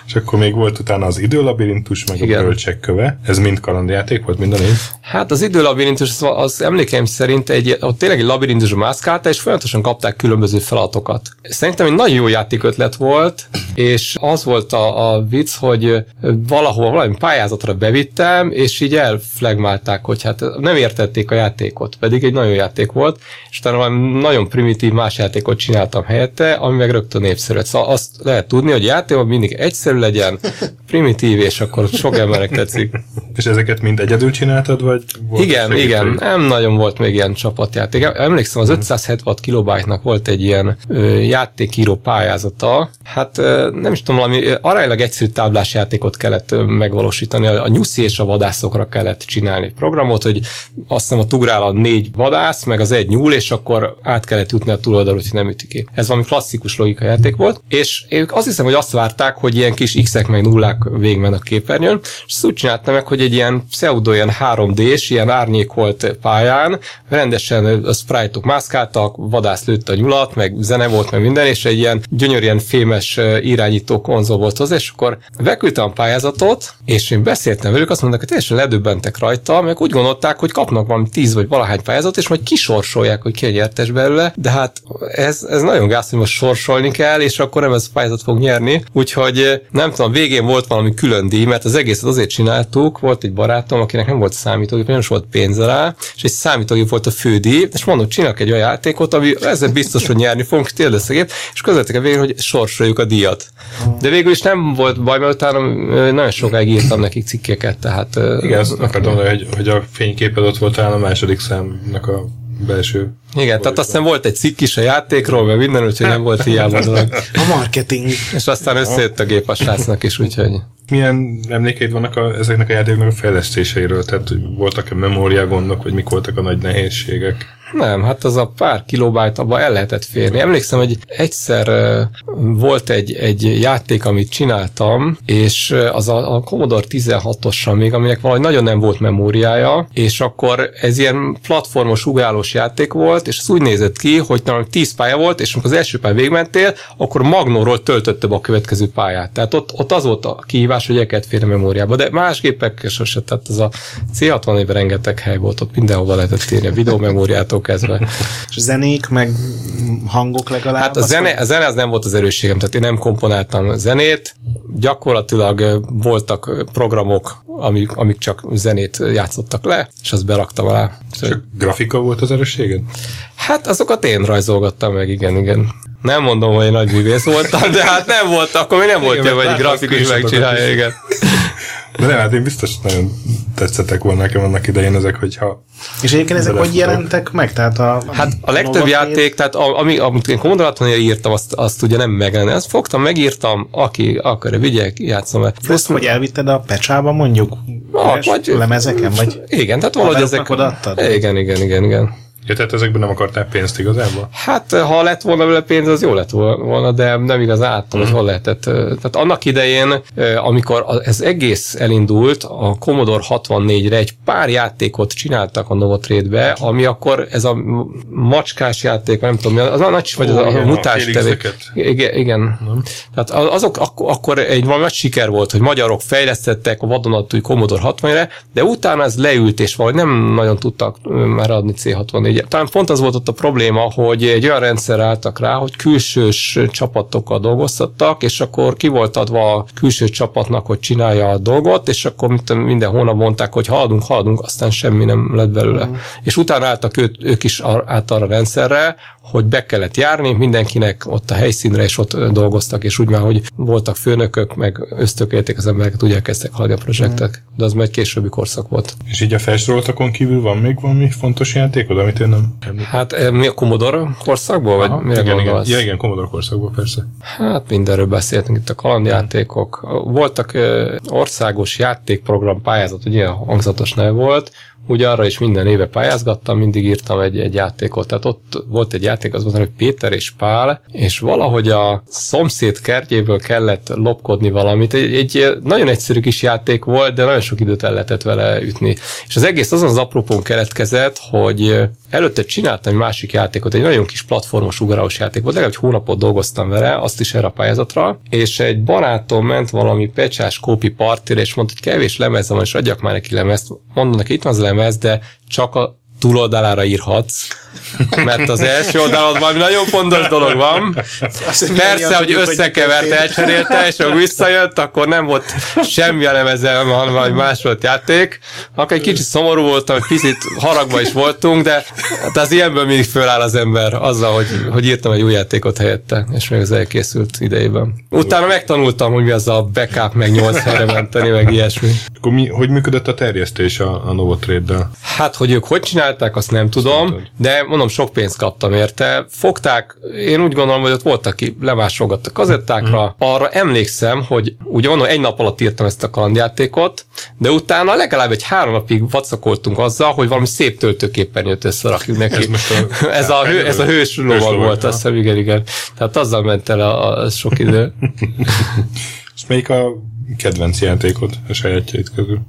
És akkor még volt utána az időlabirintus, meg Igen. a bölcsek köve. Ez mind kalandjáték volt, mind a név? Hát az időlabirintus, az, az emlékeim szerint egy, ott tényleg egy labirintusra mászkálta, és folyamatosan kapták különböző feladatokat. Szerintem egy nagyon jó játékötlet volt, és az volt a, a vicc, hogy valahol valami pályázatra bevittem, és így elflegmálták, hogy hát nem értették a játékot, pedig egy nagyon játék volt, és utána valami nagyon primitív más játékot csináltam helyette, ami meg rögtön népszerű. Szóval azt lehet tudni, hogy játékban mindig egyszerű legyen, primitív, és akkor sok emberek tetszik. és ezeket mind egyedül csináltad, vagy? Igen, igen, nem nagyon volt még ilyen csapatjáték. Emlékszem, az 576 kilobájtnak volt egy ilyen ö, játékíró pályázata. Hát ö, nem is tudom, valami aránylag egyszerű táblás játékot kellett ö, megvalósítani. A, a nyuszi és a vadászokra kellett csinálni egy programot, hogy azt hiszem a tugrál a négy vadász, meg az egy nyúl, és akkor át kellett jutni a túloldalról, hogy nem ütik ki. Ez valami klasszikus logika játék volt, és ők azt hiszem, hogy azt várták, hogy ilyen kis x-ek meg nullák végben a képernyőn, és azt úgy csináltam meg, hogy egy ilyen pseudo, ilyen 3D-s, ilyen árnyékolt pályán, rendesen a sprite-ok mászkáltak, vadász lőtt a nyulat, meg zene volt, meg minden, és egy ilyen gyönyörűen fémes irányító konzol volt hozzá, és akkor beküldtem a pályázatot, és én beszéltem velük, azt mondták, hogy teljesen ledöbbentek rajta, meg úgy gondolták, hogy kapnak valami tíz vagy valahány pályázatot, és majd kisorsolják, hogy ki a nyertes belőle, de hát ez, ez nagyon gáz, hogy most sorsolni kell, és akkor nem ez a pályázat fog nyerni. Úgyhogy nem tudom, végén volt valami külön díj, mert az egészet azért csináltuk, volt egy barátom, akinek nem volt számítógép, nem is volt pénze rá, és egy számítógép volt a fődíj, és mondom, csinálok egy olyan játékot, ami ezzel biztos, hogy nyerni fogunk, tényleg gép, és közöttek a végén, hogy sorsoljuk a díjat. De végül is nem volt baj, mert utána nagyon sokáig írtam nekik cikkeket, tehát... Igen, azt akartam, hogy, hogy a fényképed ott volt talán a második számnak a belső. Igen, tehát aztán volt egy cikk is a játékról, mert minden, úgyhogy nem volt hiába dolog. [laughs] A marketing. És aztán összejött a gép a srácnak is, úgyhogy... Milyen emlékeid vannak a, ezeknek a játékoknak a fejlesztéseiről? Tehát voltak-e memóriagondok, vagy mik voltak a nagy nehézségek? Nem, hát az a pár kilobájt abban el lehetett férni. Emlékszem, hogy egyszer volt egy, egy játék, amit csináltam, és az a, a Commodore 16-ossal még, aminek valahogy nagyon nem volt memóriája, és akkor ez ilyen platformos, ugrálós játék volt, és az úgy nézett ki, hogy talán 10 pálya volt, és amikor az első pálya végmentél, akkor Magnóról töltötte be a következő pályát. Tehát ott, ott az volt a kihívás, hogy kellett férni memóriába, de más gépek sose, tehát az a C60 éve rengeteg hely volt, ott mindenhova lehetett írni a videómemóriától kezdve. És zenék, meg hangok legalább? Hát a zene, a zene az nem volt az erősségem, tehát én nem komponáltam zenét, gyakorlatilag voltak programok, amik, amik csak zenét játszottak le, és azt beraktam alá. Csak grafika volt az erősséged? Hát azokat én rajzolgattam meg, igen, igen. Nem mondom, hogy én nagy művész voltam, de hát nem volt, akkor még nem volt Igen, mert hogy grafikus megcsinálja, igen. De nem, hát én biztos nagyon tetszettek volna nekem annak idején ezek, hogyha És egyébként ezek hogy jelentek meg? Tehát a, Hát a legtöbb játék, tehát a- ami, amit én 64 írtam, azt, azt ugye nem megjelenni. Azt fogtam, megírtam, aki akarja, vigye, játszom el. Plusz, hogy elvitted a pecsába mondjuk? Ah, vagy- lemezeken? Vagy Igen, tehát valahogy ezek... odaadtad? Igen, igen, igen, igen. Ja, tehát ezekben nem akartál pénzt igazából? Hát, ha lett volna vele pénz, az jó lett volna, de nem igazán láttam, hogy hol lehetett. Tehát annak idején, amikor ez egész elindult, a Commodore 64-re egy pár játékot csináltak a Novotrade-be, ami akkor ez a macskás játék, nem tudom, az, a nagy, vagy az a, a tevék. Felixeket. Igen, igen. Tehát azok ak- akkor egy valami nagy siker volt, hogy magyarok fejlesztettek a vadonatúj Commodore 60-re, de utána ez leült, és valahogy nem nagyon tudtak már adni C64. Talán pont az volt ott a probléma, hogy egy olyan rendszer álltak rá, hogy külsős csapatokkal dolgoztattak, és akkor ki volt adva a külső csapatnak, hogy csinálja a dolgot, és akkor minden hónap mondták, hogy haladunk, haladunk, aztán semmi nem lett belőle. Mm. És utána álltak őt, ők is át arra a rendszerre, hogy be kellett járni, mindenkinek ott a helyszínre is ott dolgoztak, és úgy már, hogy voltak főnökök, meg ösztökélték az embereket, úgy elkezdtek haladni a projektek. De az már egy későbbi korszak volt. És így a felsoroltakon kívül van még valami fontos játékod, amit én nem? Hát eh, mi a Commodore korszakból, vagy Aha, mire igen, igen. Ja, igen, Commodore korszakból persze. Hát mindenről beszéltünk itt a kalandjátékok. Voltak ö, országos játékprogram pályázat, ugye ilyen hangzatos neve volt, úgy arra is minden éve pályázgattam, mindig írtam egy, egy játékot. Tehát ott volt egy játék, az volt, hogy Péter és Pál, és valahogy a szomszéd kertjéből kellett lopkodni valamit. Egy, egy nagyon egyszerű kis játék volt, de nagyon sok időt el lehetett vele ütni. És az egész azon az apropón keletkezett, hogy előtte csináltam egy másik játékot, egy nagyon kis platformos ugrálós játék volt, legalább egy hónapot dolgoztam vele, azt is erre a pályázatra, és egy barátom ment valami pecsás kópi partira, és mondta, hogy kevés lemez van, és adjak már neki lemezt. Mondom neki, itt van az a lemez, de csak a túloldalára írhatsz, mert az első oldalon valami nagyon fontos dolog van. Persze, hogy összekevert, elcserélte, és ha visszajött, akkor nem volt semmi a lemezen, hanem valami más volt játék. Akkor egy kicsit szomorú voltam, egy picit haragba is voltunk, de hát az ilyenből mindig föláll az ember azzal, hogy, hogy írtam egy új játékot helyette, és még az elkészült idejében. Utána megtanultam, hogy mi az a backup, meg 8 helyre menteni, meg ilyesmi. Akkor mi, hogy működött a terjesztés a, a Novotrade-del? Hát, hogy ők hogy csinálták, azt nem tudom, de mondom, sok pénzt kaptam érte. Fogták, én úgy gondolom, hogy ott voltak, aki lemásolgattak kazettákra. Arra emlékszem, hogy ugye mondom, egy nap alatt írtam ezt a kalandjátékot, de utána legalább egy három napig vacakoltunk azzal, hogy valami szép töltőképernyőt összerakjuk neki. Ez a- [laughs] ez, a, hő, ez a hős lovag volt, azt hiszem, igen, igen. Tehát azzal ment el a, a sok idő. [laughs] És melyik a kedvenc játékod a sajátjait közül?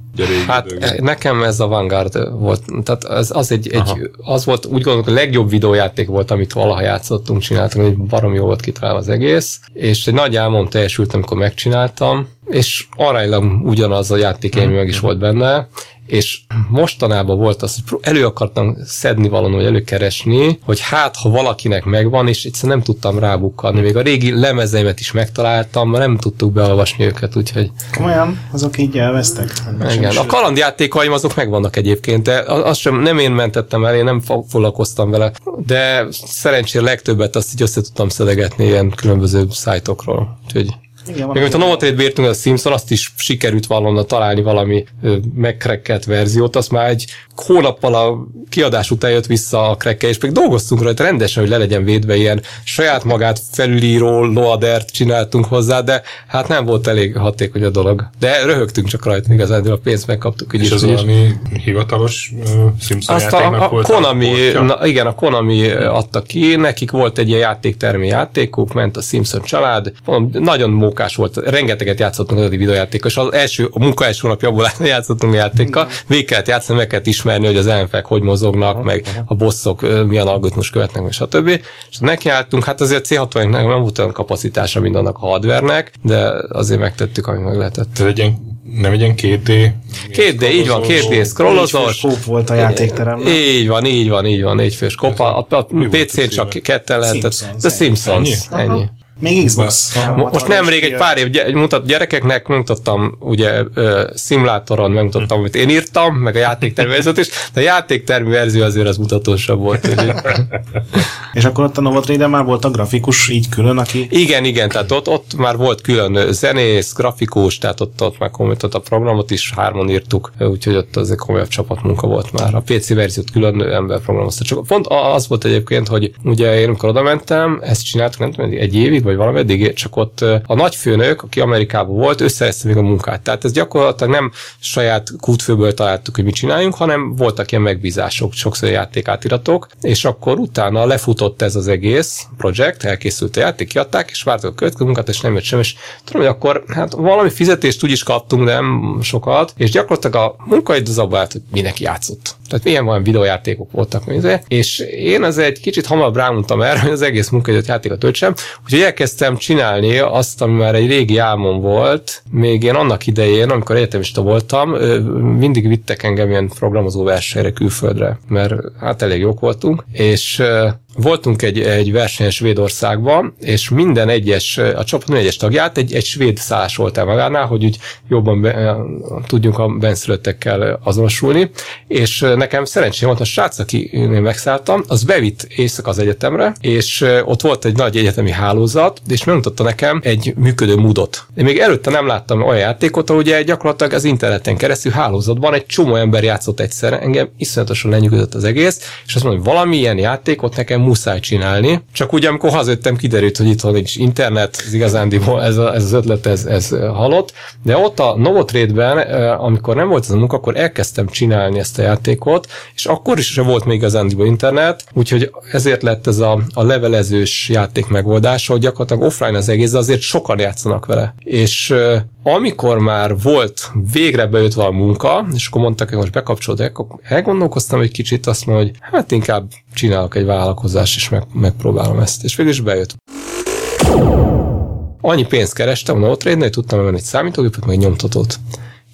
Hát időkben. nekem ez a Vanguard volt, tehát az, az egy, egy az volt, úgy gondolom, a legjobb videójáték volt, amit valaha játszottunk, csináltunk, hogy barom jó volt kitalálva az egész, és egy nagy álmom teljesült, amikor megcsináltam, és aránylag ugyanaz a játék élmény meg is volt benne, és mostanában volt az, hogy elő akartam szedni valahogy előkeresni, hogy hát, ha valakinek megvan, és egyszerűen nem tudtam rábukkanni. Még a régi lemezeimet is megtaláltam, mert nem tudtuk beolvasni őket, úgyhogy Komolyan, azok így elvesztek? igen, a kalandjátékaim azok megvannak egyébként, de azt sem nem én mentettem el, én nem fo- foglalkoztam vele, de szerencsére legtöbbet azt így össze tudtam szedegetni ilyen különböző szájtokról. Úgyhogy Igen, még amit a Novotrade bírtunk, a Simpson, azt is sikerült valonna találni valami megkrekkelt verziót, azt már egy hónappal a kiadás után jött vissza a krekke, és még dolgoztunk rajta rendesen, hogy le legyen védve ilyen saját magát felülíró loadert csináltunk hozzá, de hát nem volt elég hatékony a dolog. De röhögtünk csak rajta, igazán a pénzt megkaptuk. Így És is, az valami hivatalos uh, Simpson Azt a, a volt Konami, portja? na, igen, a Konami adta ki, nekik volt egy ilyen játéktermi játékuk, ment a Simpson család, nagyon mókás volt, rengeteget játszottunk az videójátékkal, és az első, a munka első hónapjából [laughs] játszottunk a játékkal, végig kellett játszani, meg kellett ismerni, hogy az ellenfelek hogy mozognak, meg a bosszok milyen algoritmus követnek, meg stb. És nekiálltunk, hát azért C60-nek nem volt olyan kapacitása, mint annak a hardvernek, de azért megtettük, amit meg lehetett. Ez egy ilyen, nem egy ilyen 2D? Két d így van, két d scrollozós, Kóp volt a játékteremben. így van, így van, így van, négy fős kopa. A, a PC-n csak ketten lehetett. The Simpsons, ennyi? ennyi. Még Xbox. Mo- Most nemrég egy pár év gy- mutat gyerekeknek megmutattam, ugye uh, szimulátoron megmutattam, amit én írtam, meg a játéktervezőt is, de a játéktermi verzió azért az mutatósabb volt. [laughs] És akkor ott a Novotrade már volt a grafikus így külön, aki Igen, igen, tehát ott, ott már volt külön zenész, grafikus, tehát ott, ott már komoly, ott a programot is hárman írtuk, úgyhogy ott az egy komolyabb csapatmunka volt már. A PC verziót külön ember programozta. Csak pont az volt egyébként, hogy ugye én amikor oda mentem, ezt csináltuk, nem tudom, egy évig, vagy valameddig, csak ott a nagyfőnök, aki Amerikában volt, összeeszte még a munkát. Tehát ez gyakorlatilag nem saját kútfőből találtuk, hogy mit csináljunk, hanem voltak ilyen megbízások, sokszor játékátiratok, és akkor utána lefutott ez az egész projekt, elkészült a játék, kiadták, és vártuk a következő munkát, és nem jött sem, és tudom, hogy akkor hát valami fizetést úgy is kaptunk, de nem sokat, és gyakorlatilag a munkaidő az abban állt, hogy mindenki játszott. Tehát milyen olyan videójátékok voltak, és én az egy kicsit hamarabb rámondtam erre, hogy az egész munkaidőt játékot töltsem, úgyhogy elkezdtem csinálni azt, ami már egy régi álmom volt, még én annak idején, amikor egyetemista voltam, mindig vittek engem ilyen programozó versenyre külföldre, mert hát elég jók voltunk, és voltunk egy, egy versenyen Svédországban, és minden egyes, a csapat minden egyes tagját egy, egy svéd szállás volt el magánál, hogy úgy jobban be, tudjunk a benszülöttekkel azonosulni, és nekem szerencsém volt, a srác, aki én megszálltam, az bevitt éjszaka az egyetemre, és ott volt egy nagy egyetemi hálózat, és megmutatta nekem egy működő módot. Én még előtte nem láttam olyan játékot, ahol gyakorlatilag az interneten keresztül hálózatban egy csomó ember játszott egyszerre, engem iszonyatosan lenyűgözött az egész, és azt mondom, hogy valamilyen játékot nekem muszáj csinálni. Csak ugye, amikor hazajöttem, kiderült, hogy itt nincs internet, ez igazándiból ez, a, ez az ötlet, ez, ez halott. De ott a Novotrade-ben, amikor nem volt ez a munka, akkor elkezdtem csinálni ezt a játékot, és akkor is sem volt még igazándiból internet, úgyhogy ezért lett ez a, a levelezős játék megoldása, hogy gyakorlatilag offline az egész, de azért sokan játszanak vele. És amikor már volt végre bejött valami munka, és akkor mondtak, hogy most bekapcsolódok, akkor elgondolkoztam egy kicsit, azt mondom, hogy hát inkább csinálok egy vállalkozást, és meg, megpróbálom ezt. És végül is bejött. Annyi pénzt kerestem a Notrade-nél, hogy tudtam venni egy számítógépet, meg egy nyomtatót.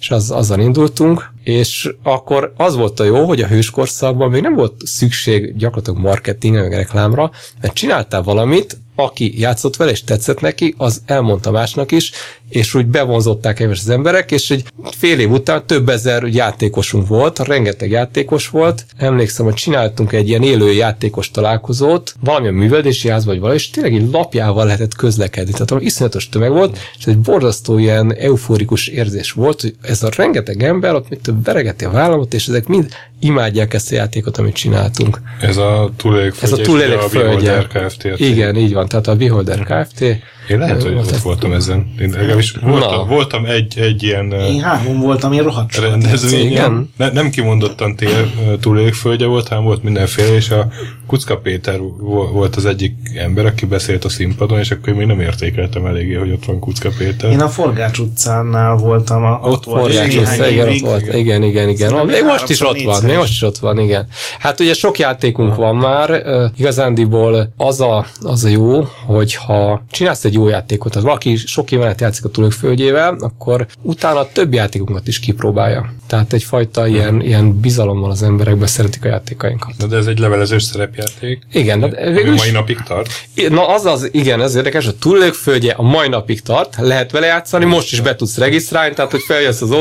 És az, azzal indultunk, és akkor az volt a jó, hogy a hőskorszakban még nem volt szükség gyakorlatilag marketingre, meg reklámra, mert csináltál valamit, aki játszott vele, és tetszett neki, az elmondta másnak is, és úgy bevonzották egyes az emberek, és egy fél év után több ezer játékosunk volt, rengeteg játékos volt. Emlékszem, hogy csináltunk egy ilyen élő játékos találkozót, valamilyen művelési ház vagy valami, és tényleg egy lapjával lehetett közlekedni. Tehát valami iszonyatos tömeg volt, és egy borzasztó ilyen euforikus érzés volt, hogy ez a rengeteg ember ott mit veregeti a vállamot, és ezek mind imádják ezt a játékot, amit csináltunk. Ez a túlélék Ez a túlélék földje. a Kft. Igen, így van. Tehát a Beholder Kft. Én lehet, hogy ott voltam ezen. Én legalábbis voltam, voltam egy, egy ilyen én három voltam, én rohadt rendezvényen. Igen. Ne, nem kimondottan tél ö, túlélőföldje volt, hanem volt mindenféle, és a Kucka Péter vo- volt az egyik ember, aki beszélt a színpadon, és akkor én még nem értékeltem eléggé, hogy ott van Kucka Péter. Én a Forgács utcánál voltam. A, ott, volt Forgács össze, igen, ott volt. Igen, igen, igen. Szerintem Még most is ott van, még most is ott van, igen. Hát ugye sok játékunk van már, igazándiból az a, az a jó, hogy ha csinálsz egy jó játékot, tehát valaki sok éven át játszik a túlökföldjével, akkor utána több játékunkat is kipróbálja. Tehát egyfajta ilyen, ilyen bizalom van az emberekben, szeretik a játékainkat. De ez egy levelezős szerepjáték. Igen, de végül is mai napig tart. Na az az, igen, ez érdekes, a túllőkföldje a mai napig tart, lehet vele játszani, most is be tudsz regisztrálni, tehát hogy feljössz az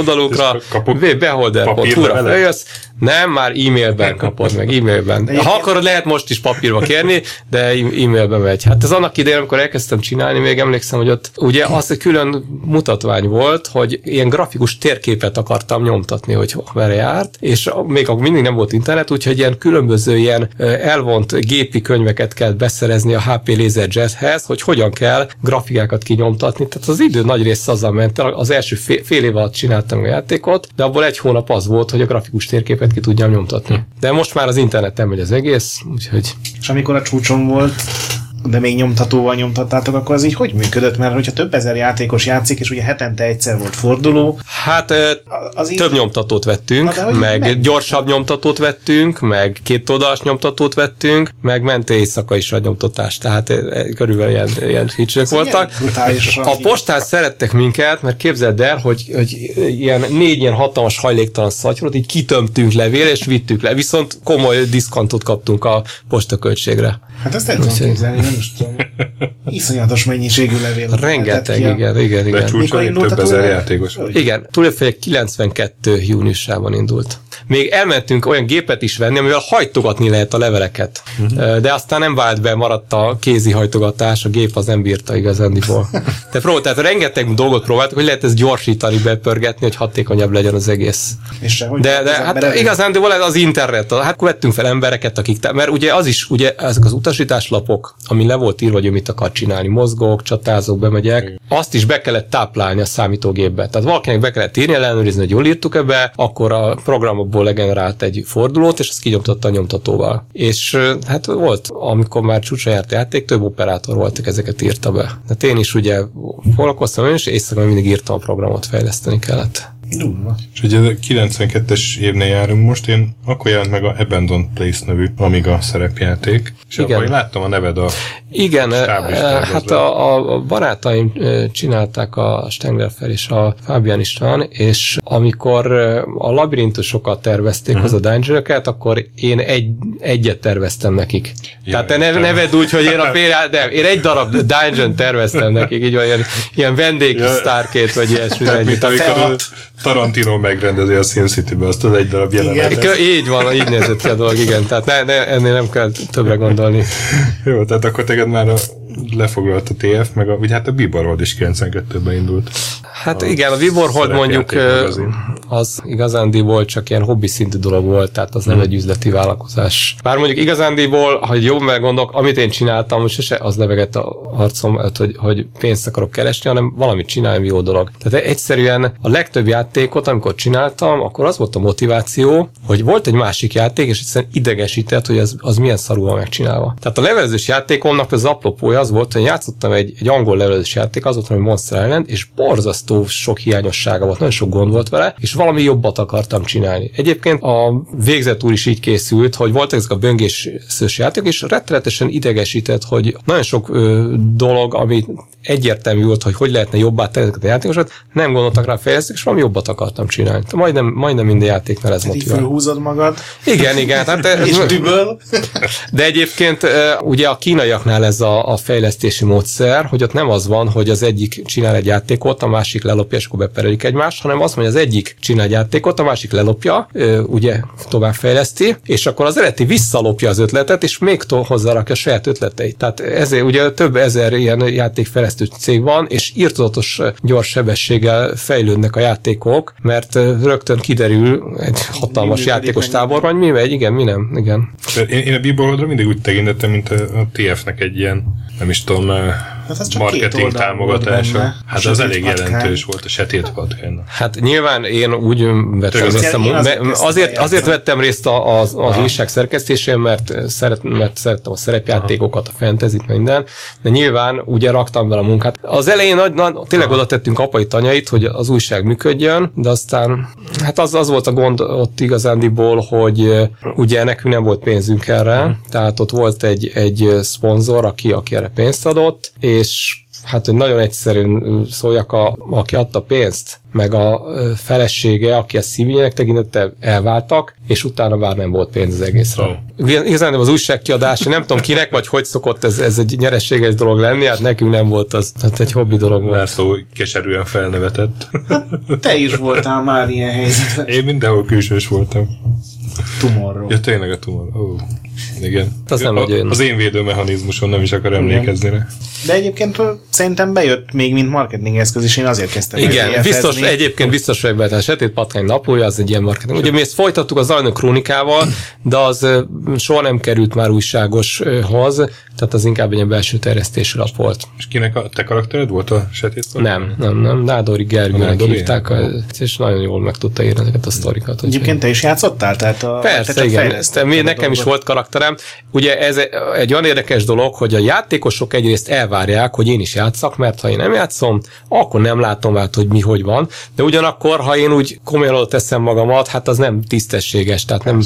kapok beholder.hu-ra feljössz, nem, már e-mailben kapod meg, e-mailben. Ha akarod, lehet most is papírba kérni, de e-mailben megy. Hát ez annak idején, amikor elkezdtem csinálni, még emlékszem, hogy ott ugye az egy külön mutatvány volt, hogy ilyen grafikus térképet akartam nyomtatni, hogy merre járt, és még akkor mindig nem volt internet, úgyhogy ilyen különböző ilyen elvont gépi könyveket kell beszerezni a HP LaserJethez, hogy hogyan kell grafikákat kinyomtatni. Tehát az idő nagy része azzal ment el, az első fél, fél év alatt csináltam a játékot, de abból egy hónap az volt, hogy a grafikus térképet ki tudjam nyomtatni. De most már az interneten megy az egész, úgyhogy És amikor a csúcson volt, de még nyomtatóval nyomtattátok, akkor az így hogy működött? Mert hogyha több ezer játékos játszik, és ugye hetente egyszer volt forduló, Hát az így... több nyomtatót vettünk, Na, meg, meg- gyorsabb nyomtatót vettünk, meg két oldalas nyomtatót vettünk, meg ment éjszaka is a nyomtatás, tehát körülbelül ilyen, ilyen feature voltak. A így- postán szerettek minket, mert képzeld el, hogy, hogy ilyen négy ilyen hatalmas hajléktalan szatyrot így kitömtünk levél, és vittük le, viszont komoly diszkontot kaptunk a postaköltségre. Hát ezt el tudom képzelni, nem is tudom. Iszonyatos mennyiségű levél. Rengeteg, ki a- igen, igen, igen. Indult több a ezer játékos. Igen, túlélőfejek 92 júniusában indult. Még elmentünk olyan gépet is venni, amivel hajtogatni lehet a leveleket. Uh-huh. De aztán nem vált be, maradt a kézi hajtogatás, a gép az nem bírta igazándiból. [laughs] De próbált, tehát rengeteg dolgot próbáltuk, hogy lehet ezt gyorsítani, bepörgetni, hogy hatékonyabb legyen az egész. És sehogy De, de az hát igazándiból ez az internet, hát akkor vettünk fel embereket, akik, mert ugye az is, ugye ezek az utasításlapok, ami le volt írva, hogy mit akar csinálni, mozgok, csatázok, bemegyek, azt is be kellett táplálni a számítógépbe. Tehát valakinek be kellett írni, ellenőrizni, hogy jól írtuk ebbe, akkor a programokból legenerált egy fordulót, és azt kinyomtatta a nyomtatóval. És hát volt, amikor már csúcsra járt játék, több operátor voltak, ezeket írta be. Tehát én is ugye foglalkoztam, én is éjszaka mindig írtam a programot, fejleszteni kellett. Durva. És ugye a 92-es évnél járunk most, én akkor jelent meg a Abandoned Place nevű Amiga szerepjáték, és Igen. akkor én láttam a neved a Igen, Stáblistában eh, hát az a, a barátaim eh, csinálták a Stengler fel és a Fábián István, és amikor eh, a labirintusokat tervezték uh-huh. hozzá a dungeon akkor én egy, egyet terveztem nekik. Ja, Tehát te ne, értem. neved úgy, hogy én a például, de én egy darab dungeon terveztem nekik, így van, ilyen, ilyen vendég Ja. sztárkét, vagy ilyesmi. Tehát, mint amikor Tarantino megrendezi a Sin City-be azt az egy darab jelenetet. Így van, így nézett ki a dolog, igen. Tehát ne, ne, ennél nem kell többre gondolni. Jó, tehát akkor téged már a, lefoglalt a TF, meg a, ugye hát a Bibarold is 92-ben indult. Hát igen, a Viborhold mondjuk az igazándiból csak ilyen hobbi szintű dolog volt, tehát az nem egy üzleti vállalkozás. Bár mondjuk igazándiból, ha jól meggondolok, amit én csináltam, most sose az levegett a arcom, hát, hogy, hogy pénzt akarok keresni, hanem valamit csináljam jó dolog. Tehát egyszerűen a legtöbb játékot, amikor csináltam, akkor az volt a motiváció, hogy volt egy másik játék, és egyszerűen idegesített, hogy az, az milyen szarul van megcsinálva. Tehát a levelezős játékomnak az apropója az volt, hogy játszottam egy, egy angol levelezős játék, az volt, hogy Monster Island, és borzasztó sok hiányossága volt, nagyon sok gond volt vele, és valami jobbat akartam csinálni. Egyébként a végzet úr is így készült, hogy voltak ezek a böngészős játék, és rettenetesen idegesített, hogy nagyon sok ö, dolog, ami egyértelmű volt, hogy hogy lehetne jobbá tenni ezeket a játékosokat, nem gondoltak rá fejlesztők, és valami jobbat akartam csinálni. Majdnem, majdnem minden játéknál ez motivál. fölhúzod magad, Igen, igen. Hát, [laughs] és düböl. de egyébként ugye a kínaiaknál ez a, a fejlesztési módszer, hogy ott nem az van, hogy az egyik csinál egy játékot, a másik lelopja, és akkor beperelik egymást, hanem az, hogy az egyik csinál egy játékot, a másik lelopja, ugye továbbfejleszti, és akkor az eredeti visszalopja az ötletet, és még hozzárakja a saját ötleteit. Tehát ezért ugye több ezer ilyen játékfejlesztő cég van, és írtozatos gyors sebességgel fejlődnek a játékok, mert rögtön kiderül egy hatalmas működik, játékos táborban, mi megy, igen, mi nem, igen. Én, én a Bibaroldra mindig úgy tekintettem, mint a, a TF-nek egy ilyen, nem is tudom, Hát az csak marketing támogatása. volt benne. Hát az elég patkány. jelentős volt, a sötét patkány. Hát nyilván én úgy vettem Azt részt, én azért azért, azért vettem részt a- az, az újság szerkesztésén, mert, szeret, mert szerettem a szerepjátékokat, a fantasy minden, de nyilván ugye raktam bele a munkát. Az elején nagy, nagy, tényleg oda tettünk apai tanyait, hogy az újság működjön, de aztán hát az, az volt a gond ott igazándiból, hogy eh, ugye nekünk nem volt pénzünk erre, tehát ott volt egy, egy szponzor, aki, aki erre pénzt adott, és hát hogy nagyon egyszerűen szóljak, a, aki adta pénzt, meg a felesége, aki a szívények tekintette, elváltak, és utána már nem volt pénz az egészre. Oh. Igazán az újságkiadás, nem tudom kinek, vagy hogy szokott ez, ez egy nyereséges dolog lenni, hát nekünk nem volt az, hát egy hobbi dolog volt. László keserűen felnevetett. [laughs] Te is voltál már ilyen helyzetben. Én mindenhol külsős voltam. Tumorról. Ja, tényleg a tumor. Ó, igen. Az nem a, vagy olyan. az én védőmechanizmuson nem is akar emlékezni rá. De egyébként szerintem bejött még mint marketing eszköz, és én azért kezdtem el Igen, TF-ezni. biztos, egyébként biztos vagyok benne, a Sötét Patkány naplója, az egy ilyen marketing. Ugye mi ezt folytattuk az Arnök Krónikával, de az soha nem került már újságoshoz, tehát az inkább egy ilyen belső terjesztési lap volt. És kinek a te karaktered volt a sötét patkány? Nem, nem, nem. Nádori Gergőnek hívták, a- és nagyon jól meg tudta írni ezeket a sztorikat. Egyébként te is játszottál? Tehát a, Persze, igen. mi, a nekem is volt karakterem. Ugye ez egy olyan érdekes dolog, hogy a játékosok egyrészt elvárják, hogy én is játszak, mert ha én nem játszom, akkor nem látom át, hogy mi hogy van. De ugyanakkor, ha én úgy komolyan teszem magamat, hát az nem tisztességes. Tehát nem.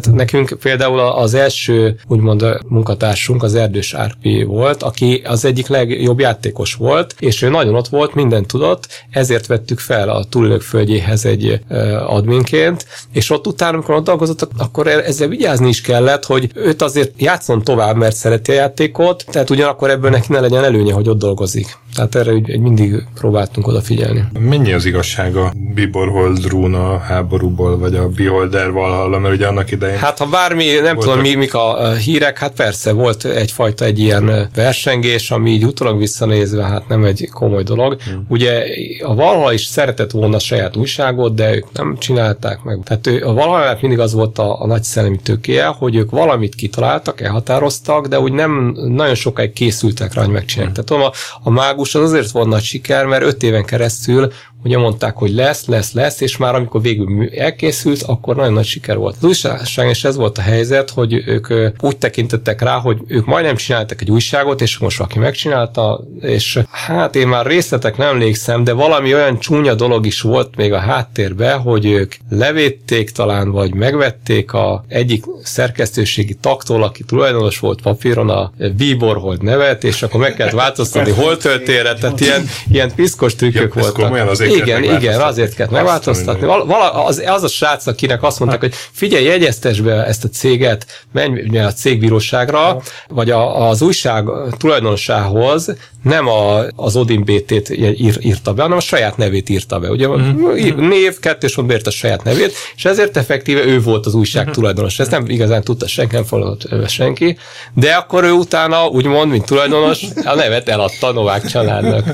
Tehát nekünk például az első, úgymond munkatársunk az Erdős Árpi volt, aki az egyik legjobb játékos volt, és ő nagyon ott volt, mindent tudott, ezért vettük fel a túlélők földjéhez egy adminként, és ott utána, amikor ott dolgozott, akkor ezzel vigyázni is kellett, hogy őt azért játszon tovább, mert szereti a játékot, tehát ugyanakkor ebből neki ne legyen előnye, hogy ott dolgozik. Tehát erre úgy, mindig próbáltunk odafigyelni. Mennyi az igazság a Biborhold Rúna háborúból, vagy a Beholder Valhalla, mert ugye annak idején... Hát ha bármi, nem voltak... tudom mi, mik a hírek, hát persze volt egyfajta egy ilyen versengés, ami így utólag visszanézve, hát nem egy komoly dolog. Hmm. Ugye a Valhalla is szeretett volna saját újságot, de ők nem csinálták meg. Tehát ő, a Valhalla mindig az volt a, a nagy szellemi tőkéje, hogy ők valamit kitaláltak, elhatároztak, de úgy nem nagyon sokáig készültek rá, hogy megcsinálják. Hmm. Tehát a, a mágus az azért volt nagy siker, mert öt éven keresztül ugye mondták, hogy lesz, lesz, lesz, és már amikor végül elkészült, akkor nagyon nagy siker volt. Az újság, és ez volt a helyzet, hogy ők úgy tekintettek rá, hogy ők majdnem csináltak egy újságot, és most valaki megcsinálta, és hát én már részletek nem emlékszem, de valami olyan csúnya dolog is volt még a háttérben, hogy ők levédték talán, vagy megvették a egyik szerkesztőségi taktól, aki tulajdonos volt papíron a Bíborhold nevet, és akkor meg kellett változtatni [laughs] hol töltére, tehát ilyen, ilyen piszkos trükkök ja, voltak. Az igen, igen, azért kell megváltoztatni. Vala, az, az a srác, akinek azt mondták, hogy figyelj, jegyeztes be ezt a céget, menj a cégbíróságra, vagy a, az újság tulajdonosához, nem a, az Odin BT-t ír, írta be, hanem a saját nevét írta be. Ugye mm-hmm. név, kettős mond a saját nevét, és ezért effektíve ő volt az újság mm-hmm. tulajdonos. Ezt nem igazán tudta senki, nem fogadott senki, de akkor ő utána, úgymond, mint tulajdonos, a nevet eladta a Novák családnak.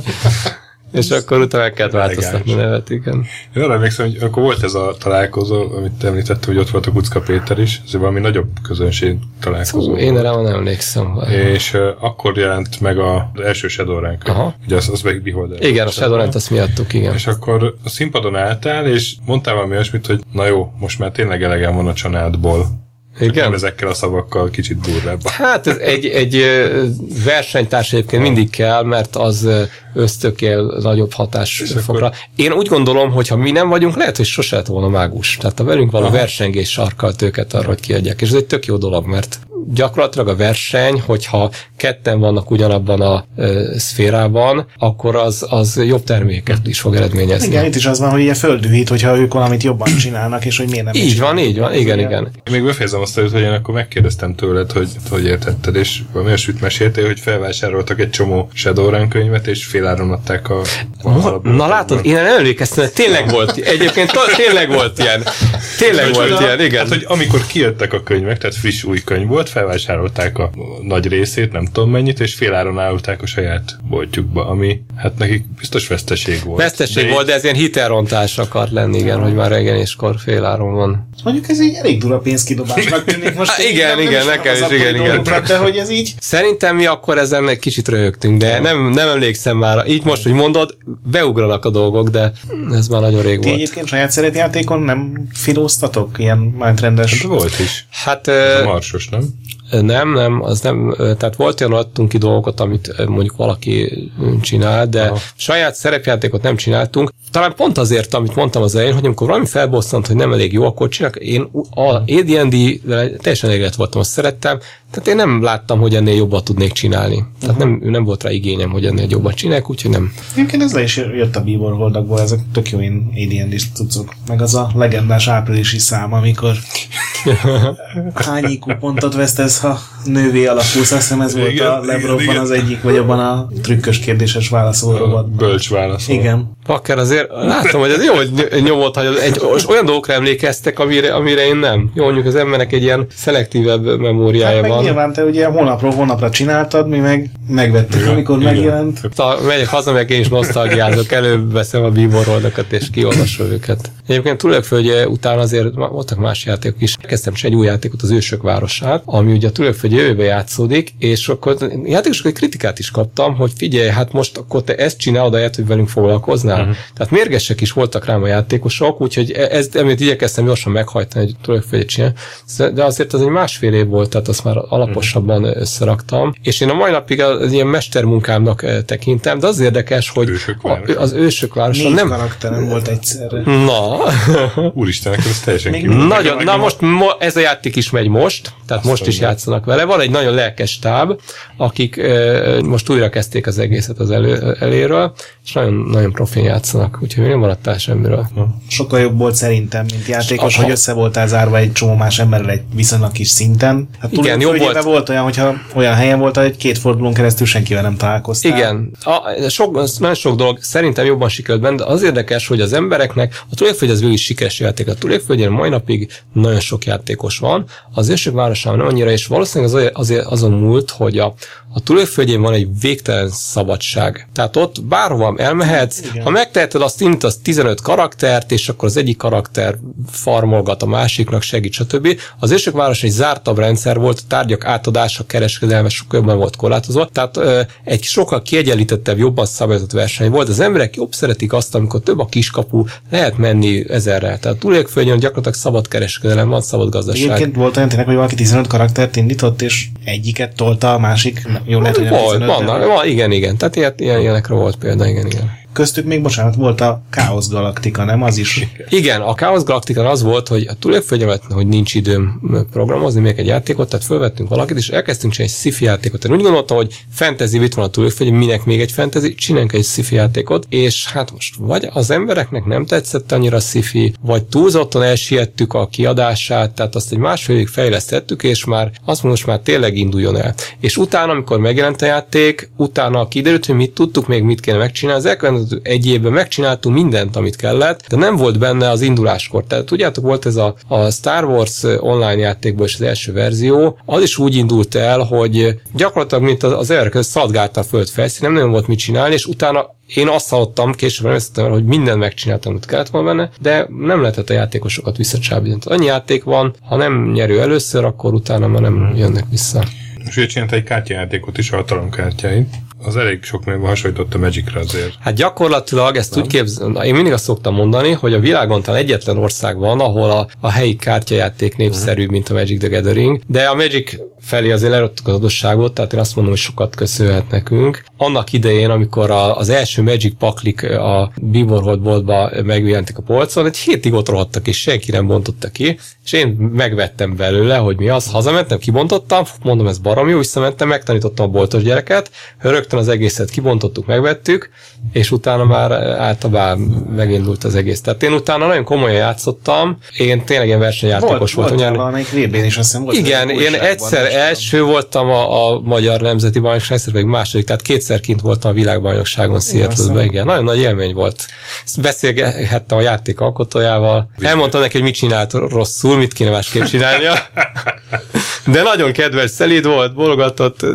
És akkor utána meg kellett változtatni nevet, igen. Én arra emlékszem, hogy akkor volt ez a találkozó, amit említett, hogy ott volt a Kucka Péter is, ez valami nagyobb közönség találkozó. Szó, én erre nem emlékszem. És uh, akkor jelent meg az első Shadowrun. Ugye az, az meg Beholder. Igen, a Shadowrun azt miattuk, igen. És akkor a színpadon álltál, és mondtál valami olyasmit, hogy na jó, most már tényleg elegem van a családból igen? Ezekkel a szavakkal kicsit durvább. Hát ez egy, egy versenytárs egyébként mindig kell, mert az ösztökél nagyobb hatás fokra. Én úgy gondolom, hogy ha mi nem vagyunk, lehet, hogy sose lett volna mágus. Tehát a velünk való Aha. versengés sarkalt őket arra, hogy kiadják. És ez egy tök jó dolog, mert gyakorlatilag a verseny, hogyha ketten vannak ugyanabban a ö, szférában, akkor az, az jobb terméket is fog eredményezni. Igen, itt is az van, hogy ilyen földühít, hogyha ők valamit jobban csinálnak, és hogy miért nem Így van, így van, igen, igen. Még befejezem azt, hogy én akkor megkérdeztem tőled, hogy hogy értetted, és valami olyasmit meséltél, hogy felvásároltak egy csomó Shadowrun könyvet, és féláron adták a... a na látod, én nem emlékeztem, tényleg volt, egyébként tényleg volt ilyen. Tényleg hogy volt ilyen, igen. Hát, hogy amikor kijöttek a könyvek, tehát friss új könyv volt, felvásárolták a nagy részét, nem tudom mennyit, és féláron állulták a saját boltjukba, ami hát nekik biztos veszteség volt. Veszteség de volt, de ez ilyen hitelrontás akart lenni, igen, hogy már reggeléskor féláron van. Mondjuk ez egy elég dura pénzkidobásnak tűnik most. [laughs] Há, igen, nem, igen, nekem is, igen, igen. De hogy ez így? Szerintem mi akkor ezen egy kicsit röhögtünk, de nem, nem emlékszem már. Így most, hogy mondod, beugranak a dolgok, de ez már nagyon rég Ti volt. egyébként saját szeretjátékon nem filóztatok ilyen mindrendes? Hát volt is. Hát... Ez a marsos, nem? Nem, nem, az nem, tehát volt olyan adtunk ki dolgokat, amit mondjuk valaki csinál, de Aha. saját szerepjátékot nem csináltunk. Talán pont azért, amit mondtam az elején, hogy amikor valami felbosszant, hogy nem elég jó, akkor csinálok. Én a AD&D teljesen elégett voltam, azt szerettem, tehát én nem láttam, hogy ennél jobban tudnék csinálni. Tehát uh-huh. nem, nem volt rá igényem, hogy ennél jobban csinálják, úgyhogy nem. Egyébként ez le is jött a Bíbor Holdakból, ezek tök jó én AD&D tudszok. Meg az a legendás áprilisi szám, amikor [laughs] hány IQ pontot vesztesz, ha nővé alakulsz, azt hiszem ez igen, volt a Lebronban az egyik, vagy abban a trükkös kérdéses válaszolóban. Bölcs válasz. Igen. Pakker azért látom, hogy ez jó, hogy nyomott, hogy egy, olyan dolgokra emlékeztek, amire, amire én nem. Jó, mondjuk az embernek egy ilyen szelektívebb memóriája hát van. Nyilván te ugye hónapról hónapra csináltad, mi meg megvettük, igen, amikor igen. megjelent. Ta, megyek haza, meg én is nosztalgiázok, előbb veszem a bíboroldakat és kiolvasom őket. Egyébként Tulajföldje után azért voltak más játékok is. Kezdtem egy új játékot, az Ősök városát, ami ugye a tulajdonföld jövőbe játszódik, és akkor játékosok kritikát is kaptam, hogy figyelj, hát most akkor te ezt csinálod, ahelyett, hogy velünk foglalkoznál. Uh-huh. Tehát mérgesek is voltak rám a játékosok, úgyhogy e- ez, amit igyekeztem gyorsan meghajtani, hogy tulajdonföldet csinálni. De azért az egy másfél év volt, tehát azt már alaposabban uh-huh. összeraktam. És én a mai napig az ilyen mestermunkámnak tekintem, de az érdekes, hogy Ősök a, az ősök városa Négy nem... karakterem volt egyszerre. Na, [laughs] Úristen, nekem ez teljesen Még kívül. nagyon, na most mo- ez a játék is megy most, tehát most is játszanak vele. Van egy nagyon lelkes táb, akik ö, most újra kezdték az egészet az elő, eléről, és nagyon, nagyon profin játszanak, úgyhogy nem maradtál semmiről. Sokkal jobb volt szerintem, mint játékos, Aha. hogy össze voltál zárva egy csomó más emberrel egy viszonylag kis szinten. Hát Igen, jobb volt. volt olyan, hogyha olyan helyen volt, hogy két fordulón keresztül senkivel nem találkoztál. Igen, a, sok, nagyon sok dolog szerintem jobban sikerült benne, de az érdekes, hogy az embereknek a Túlélföld az végül is sikeres játék. A Túlélföldjén mai napig nagyon sok játékos van, az ősök városában nem annyira, és valószínűleg az, azért azon múlt, hogy a, a Túlélföldjén van egy végtelen szabadság. Tehát ott bárhova elmehetsz, Igen. ha megteheted, azt indítasz 15 karaktert, és akkor az egyik karakter farmolgat a másiknak, segít, stb. Az ősök város egy zártabb rendszer volt, a tárgyak átadása, kereskedelme sokkal jobban volt korlátozva, tehát egy sokkal kiegyenlítettebb, jobban szabályozott verseny volt. Az emberek jobb szeretik azt, amikor több a kiskapu, lehet menni ezerrel. Tehát túlélföldjön gyakorlatilag szabad kereskedelem van, szabad gazdaság. Egyébként volt olyan tényleg, hogy valaki 15 karaktert indított, és egyiket tolta, a másik, jó lehet, hogy volt, 15 de- vannak, van, igen, igen. Tehát ilyen, ilyen, ilyenekre volt példa, igen, igen. Köztük még, bocsánat, volt a Chaos Galaktika, nem? Az is. Igen, a Chaos Galactica az volt, hogy a túlélföldjelet, hogy nincs időm programozni még egy játékot, tehát felvettünk valakit, és elkezdtünk csinálni egy sci játékot. Én úgy gondoltam, hogy fantasy itt van a túlélföld, minek még egy fantasy, csináljunk egy sci játékot, és hát most vagy az embereknek nem tetszett annyira a sci vagy túlzottan elsiettük a kiadását, tehát azt egy másfél évig fejlesztettük, és már azt most már tényleg induljon el. És utána, amikor megjelent a játék, utána kiderült, hogy mit tudtuk még, mit kéne megcsinálni. Az elkövetkező egy évben megcsináltunk mindent, amit kellett, de nem volt benne az induláskor. Tehát tudjátok, volt ez a, a Star Wars online játékból is az első verzió, az is úgy indult el, hogy gyakorlatilag, mint az, az elkövetkező szaladgálta a föld felszín, nem nagyon volt mit csinálni, és utána én azt hallottam, később arra, hogy mindent megcsináltam, amit kellett volna benne, de nem lehetett a játékosokat visszacsábítani. Annyi játék van, ha nem nyerő először, akkor utána már nem jönnek vissza. És ő csinált egy kártyajátékot is, a hatalomkártyáit. Az elég sok mérve hasonlított a Magicre azért. Hát gyakorlatilag ezt úgy képzel, én mindig azt szoktam mondani, hogy a világon talán egyetlen ország van, ahol a, a helyi kártyajáték népszerűbb, mint a Magic the Gathering, de a Magic felé azért lerodtuk az adosságot, tehát én azt mondom, hogy sokat köszönhet nekünk. Annak idején, amikor a, az első Magic paklik a Bimorhold boltba megjelentek a polcon, egy hétig ott rohadtak, és senki nem bontotta ki, és én megvettem belőle, hogy mi az, hazamentem, kibontottam, mondom, ez barom jó, visszamentem, megtanítottam a boltos gyereket, rögtön az egészet kibontottuk, megvettük, és utána már általában megindult az egész. Tehát én utána nagyon komolyan játszottam, én tényleg ilyen versenyjátékos Volt, voltam. volt valamelyik VB-n is, azt hiszem volt. igen, én egyszer első voltam a, a Magyar Nemzeti Bajnokság, egyszer pedig második, tehát kétszer kint voltam a világbajnokságon Seattle-ben, igen, nagyon nagy élmény volt. Ezt Beszélgethettem a játék alkotójával, elmondtam neki, hogy mit csinált rosszul, mit kéne másképp csinálnia. [laughs] De nagyon kedves, szelíd volt, bologatott.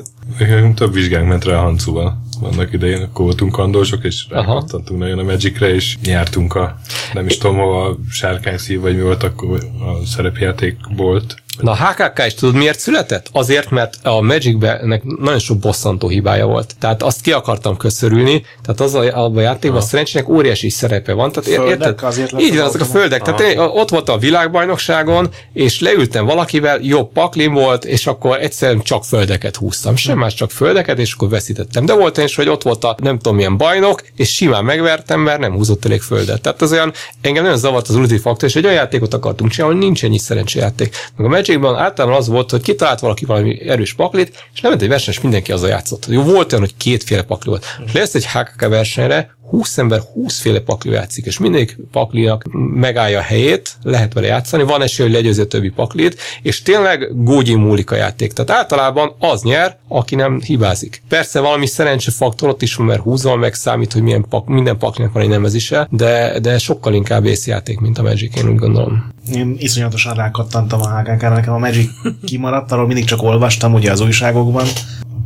Több vizsgánk ment rá a Hancuval. Vannak idején, akkor voltunk kandósok, és rákattantunk nagyon a Magicre, és nyertünk a, nem is tudom, hova, sárkányszív, vagy mi volt akkor a szerepjáték volt. Na, a HKK is tudod miért született? Azért, mert a Magicben ennek nagyon sok bosszantó hibája volt. Tehát azt ki akartam köszörülni, tehát az a, abban a játékban a szerencsének óriási szerepe van. Tehát Földek érted? azért Így van, azok a földek. Tehát én, ott volt a világbajnokságon, és leültem valakivel, jobb paklim volt, és akkor egyszerűen csak földeket húztam. Sem más, csak földeket, és akkor veszítettem. De volt olyan is, hogy ott volt a nem tudom milyen bajnok, és simán megvertem, mert nem húzott elég földet. Tehát az olyan, engem nagyon zavart az Unity faktor, és egy olyan játékot akartunk csinálni, hogy nincs ennyi szerencsejáték. Meg a Magicban általában az volt, hogy kitalált valaki valami erős paklit, és lement egy verseny, és mindenki azzal játszott. Jó, volt olyan, hogy kétféle pakli volt. És lesz egy HKK versenyre, 20 ember 20 féle pakli játszik, és mindig paklinak megállja a helyét, lehet vele játszani, van esély, hogy legyőzi a többi paklit, és tényleg gógyi múlik a játék. Tehát általában az nyer, aki nem hibázik. Persze valami szerencsefaktor ott is van, mert húzol meg számít, hogy milyen pak, minden paklinak van egy nemezise, de, de sokkal inkább észjáték, mint a Magic, én úgy gondolom. Én iszonyatosan rákattantam a HKK-ra, nekem a Magic kimaradt, arról mindig csak olvastam ugye az újságokban.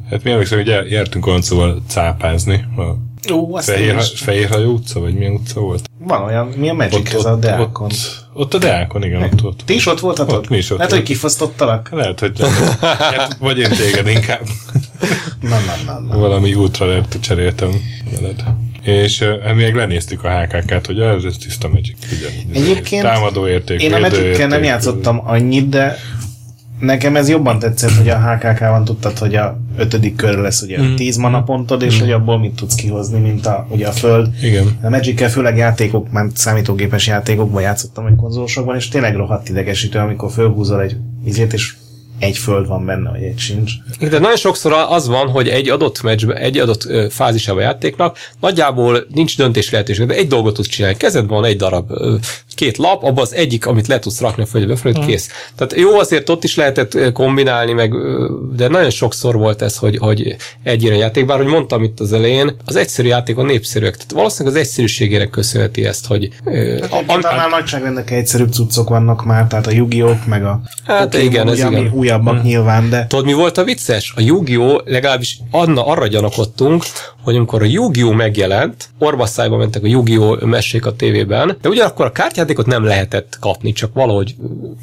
Hát mi emlékszem, hogy jár- jártunk Hancúval cápázni. A Ó, azt Fehér, is. Fehérhajó utca, vagy milyen utca volt? Van olyan, mi a Magic ez a Deákon. ott, Ott a Deákon, igen, ott volt. Ti is ott voltatok? Ott mi is ott Lehet, hogy volt. kifosztottalak? Lehet, hogy hát, vagy én téged inkább. Na, na, na, na. Valami ultralert cseréltem veled. És uh, még lenéztük a HKK-t, hogy ez, ez tiszta Magic. Ugye, Egyébként támadó érték, Én a magic nem játszottam annyit, de nekem ez jobban tetszett, hogy a HKK-ban tudtad, hogy a ötödik kör lesz ugye mm. 10 mana pontod, és mm. hogy abból mit tudsz kihozni, mint a, ugye a föld. Igen. A magic főleg játékok, már számítógépes játékokban játszottam, vagy konzolosokban, és tényleg rohadt idegesítő, amikor fölhúzol egy izét, és egy föld van benne, vagy egy sincs. De nagyon sokszor az van, hogy egy adott meccsben, egy adott fázisában a játéknak nagyjából nincs döntés lehetőség, de egy dolgot tudsz csinálni. Kezed van egy darab, két lap, abban az egyik, amit le tudsz rakni a földbe, fölött, kész. Tehát jó, azért ott is lehetett kombinálni, meg, de nagyon sokszor volt ez, hogy, hogy egy ilyen játék, bár hogy mondtam itt az elején, az egyszerű játékon népszerűek. Tehát valószínűleg az egyszerűségére köszönheti ezt, hogy ö, A, a, már nagyságrendek egyszerűbb cuccok vannak már, tehát a yu meg a Hát Pokémon, igen, ez ugye, ami igen. újabbak nyilván, de Tudod, mi volt a vicces? A Yu-Gi-Oh! legalábbis Anna arra gyanakodtunk, hogy amikor a Yu-Gi-Oh! megjelent, orvasszájba mentek a Yu-Gi-Oh! mesék a tévében, de ugyanakkor a kártyátékot nem lehetett kapni, csak valahogy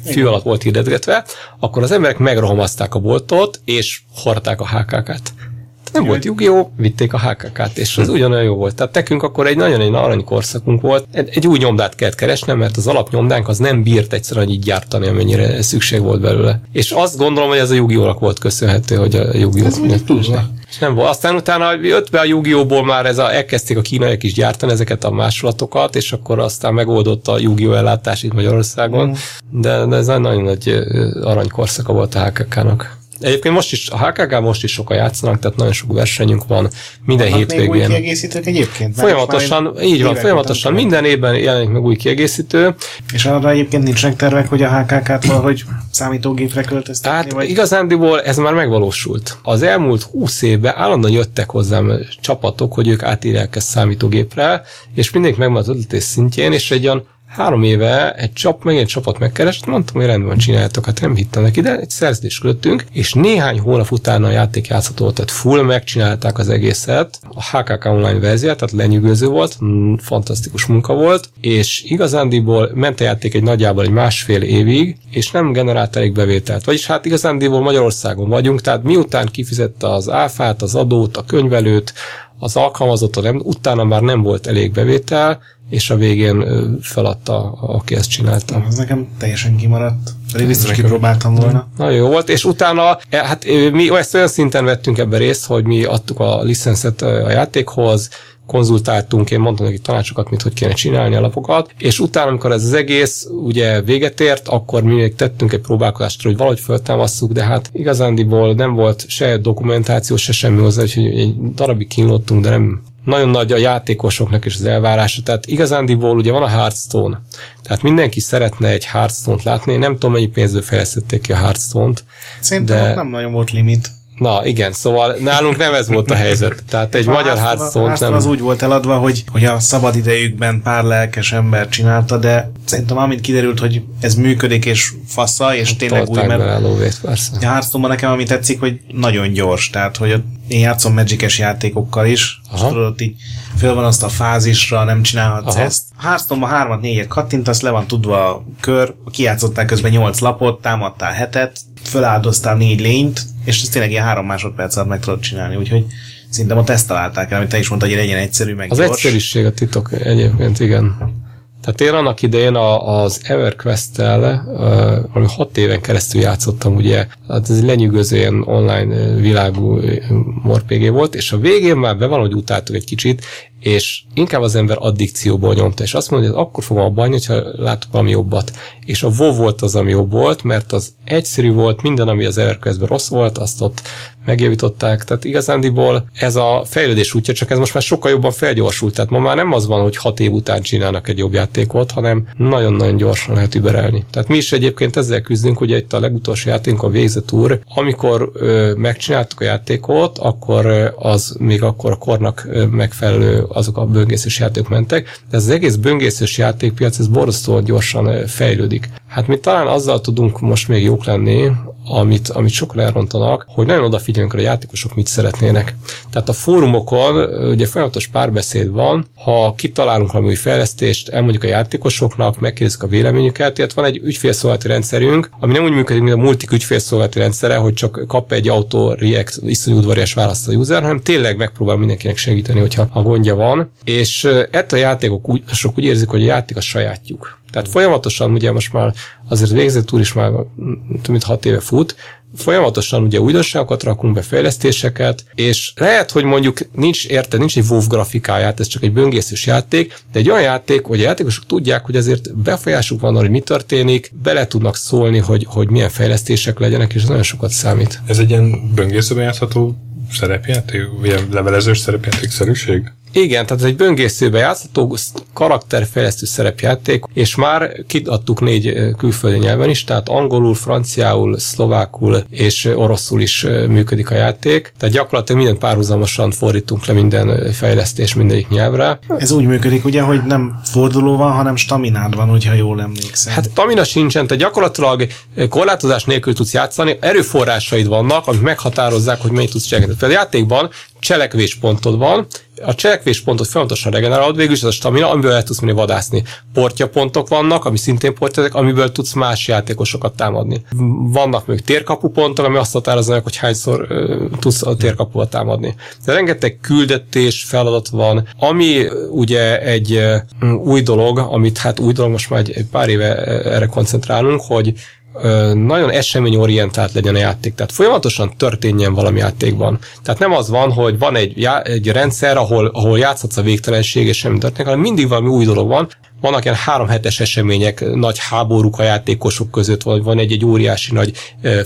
fű alatt volt hirdetgetve, akkor az emberek megrohamazták a boltot, és hordták a HKK-t. Nem volt Yu-Gi-Oh! vitték a HKK-t, és az ugyanolyan jó volt. Tehát nekünk akkor egy nagyon egy arany korszakunk volt. Egy, egy új nyomdát kellett keresnem, mert az alapnyomdánk az nem bírt egyszerűen így gyártani, amennyire szükség volt belőle. És azt gondolom, hogy ez a Yu-Gi-Oh! volt köszönhető, hogy a Yu-Gi-Oh! ez. És nem volt. Aztán utána jött be a Yu-Gi-Oh! már ez a, elkezdték a kínaiak is gyártani ezeket a másolatokat, és akkor aztán megoldott a Yu-Gi-Oh! ellátás itt Magyarországon. De, de ez egy nagyon nagy aranykorszaka volt a HKK-nak. Egyébként most is, a HKK most is sokan játszanak, tehát nagyon sok versenyünk van, minden Vannak még új hétvégén. kiegészítők egyébként? Folyamatosan, így van, folyamatosan után minden évben jelenik meg új kiegészítő. És arra egyébként nincsenek tervek, hogy a HKK-t valahogy számítógépre költöztetni, Tehát vagy igazándiból ez már megvalósult. Az elmúlt 20 évben állandóan jöttek hozzám csapatok, hogy ők átírják ezt számítógépre, és mindenki megvan az ötletés szintjén, és egy olyan három éve egy csap, meg egy csapat megkeresett, mondtam, hogy rendben csináljátok, hát nem hittem neki, de egy szerződést kötöttünk, és néhány hónap utána a játék játszható volt, tehát full megcsinálták az egészet, a HKK online verziót, tehát lenyűgöző volt, mm, fantasztikus munka volt, és igazándiból ment a játék egy nagyjából egy másfél évig, és nem generált elég bevételt. Vagyis hát igazándiból Magyarországon vagyunk, tehát miután kifizette az áfát, az adót, a könyvelőt, az alkalmazottan, nem, utána már nem volt elég bevétel, és a végén feladta, aki ezt csinálta. Ez nekem teljesen kimaradt. Pedig biztos kipróbáltam volna. Nagyon jó volt, és utána, e, hát mi ezt olyan szinten vettünk ebbe részt, hogy mi adtuk a licenszet a játékhoz, konzultáltunk, én mondtam neki tanácsokat, mit hogy kéne csinálni a lapokat, és utána, amikor ez az egész ugye véget ért, akkor mi még tettünk egy próbálkozást, hogy valahogy föltámasszuk, de hát igazándiból nem volt se dokumentáció, se semmi hozzá, úgyhogy egy darabig kínlottunk, de nem nagyon nagy a játékosoknak is az elvárása. Tehát igazándiból ugye van a Hearthstone. Tehát mindenki szeretne egy Hearthstone-t látni. Én nem tudom, mennyi pénzből fejlesztették ki a Hearthstone-t. Szerintem De- nem nagyon volt limit. Na igen, szóval nálunk nem ez volt a helyzet. Tehát egy A magyar Hearthstone nem... az úgy volt eladva, hogy, hogy a szabad idejükben pár lelkes ember csinálta, de szerintem amint kiderült, hogy ez működik és fassa, és tényleg új, mert a lóvét, persze. a nekem ami tetszik, hogy nagyon gyors, tehát hogy én játszom magic játékokkal is, és Aha. tudod, ott így föl van azt a fázisra, nem csinálhatsz Aha. ezt. A Hearthstone-ban hármat, négyet kattintasz, le van tudva a kör, kijátszottál közben nyolc lapot, támadtál hetet, föláldoztál négy lényt, és ez tényleg ilyen három másodperc alatt meg tudod csinálni, úgyhogy szerintem ott ezt találták el, amit te is mondtad, hogy legyen egyszerű, meg Az gyors. egyszerűség a titok egyébként, igen. Tehát én annak idején a, az EverQuest-tel valami hat éven keresztül játszottam, ugye, hát ez egy lenyűgöző ilyen online világú ö, morpg volt, és a végén már be van, hogy utáltuk egy kicsit, és inkább az ember addikcióból nyomta, és azt mondja, hogy akkor fogom abba hagyni, hogyha látok valami jobbat. És a WoW volt az, ami jobb volt, mert az egyszerű volt, minden, ami az EverQuest-ben rossz volt, azt ott megjavították, tehát igazándiból ez a fejlődés útja, csak ez most már sokkal jobban felgyorsult, tehát ma már nem az van, hogy hat év után csinálnak egy jobb játékot, hanem nagyon-nagyon gyorsan lehet überelni. Tehát mi is egyébként ezzel küzdünk, ugye itt a legutolsó játékunk a végzett úr, amikor ö, megcsináltuk a játékot, akkor ö, az még akkor a kornak ö, megfelelő azok a böngészős játékok mentek, de ez az egész böngészős játékpiac, ez borzasztóan gyorsan fejlődik. Hát mi talán azzal tudunk most még jók lenni, amit, amit sokan elrontanak, hogy nagyon odafigyelünk, a játékosok mit szeretnének. Tehát a fórumokon ugye folyamatos párbeszéd van, ha kitalálunk valami új fejlesztést, elmondjuk a játékosoknak, megkérdezzük a véleményüket, illetve van egy ügyfélszolgálati rendszerünk, ami nem úgy működik, mint a multik ügyfélszolgálati rendszere, hogy csak kap egy autó react, iszonyú udvarias választ a user, hanem tényleg megpróbál mindenkinek segíteni, hogyha a gondja van. És ettől a játékok úgy, sok úgy érzik, hogy a játék a sajátjuk. Tehát folyamatosan ugye most már azért végzett úr is már több mint hat éve fut, folyamatosan ugye újdonságokat rakunk be, fejlesztéseket, és lehet, hogy mondjuk nincs érte, nincs egy WoW grafikáját, ez csak egy böngészős játék, de egy olyan játék, hogy a játékosok tudják, hogy azért befolyásuk van arra, hogy mi történik, bele tudnak szólni, hogy, hogy milyen fejlesztések legyenek, és ez nagyon sokat számít. Ez egy ilyen böngészőben játszható szerepjáték, ilyen levelezős szerepjáték-szerűség? Igen, tehát ez egy böngészőbe játszható karakterfejlesztő szerepjáték, és már kiadtuk négy külföldi nyelven is, tehát angolul, franciául, szlovákul és oroszul is működik a játék. Tehát gyakorlatilag minden párhuzamosan fordítunk le minden fejlesztés mindegyik nyelvre. Ez úgy működik ugye, hogy nem forduló van, hanem staminád van, hogyha jól emlékszem. Hát stamina sincsen, tehát gyakorlatilag korlátozás nélkül tudsz játszani, erőforrásaid vannak, amik meghatározzák, hogy mennyit tudsz cselekni. Például a játékban cselekvéspontod van, a cselekvéspontot folyamatosan regenerálod, végül is ez a stamina, amiből el tudsz menni vadászni. Portjapontok vannak, ami szintén portjak, amiből tudsz más játékosokat támadni. Vannak még térkapupontok, ami azt határozza hogy hányszor uh, tudsz a térkapuval támadni. De rengeteg küldetés, feladat van, ami ugye egy új dolog, amit hát új dolog, most már egy, egy pár éve erre koncentrálunk, hogy nagyon eseményorientált legyen a játék. Tehát folyamatosan történjen valami játékban. Tehát nem az van, hogy van egy, já- egy rendszer, ahol, ahol játszhatsz a végtelenség, és semmi történik, hanem mindig valami új dolog van, vannak ilyen három hetes események, nagy háborúk a játékosok között, vagy van egy, egy óriási nagy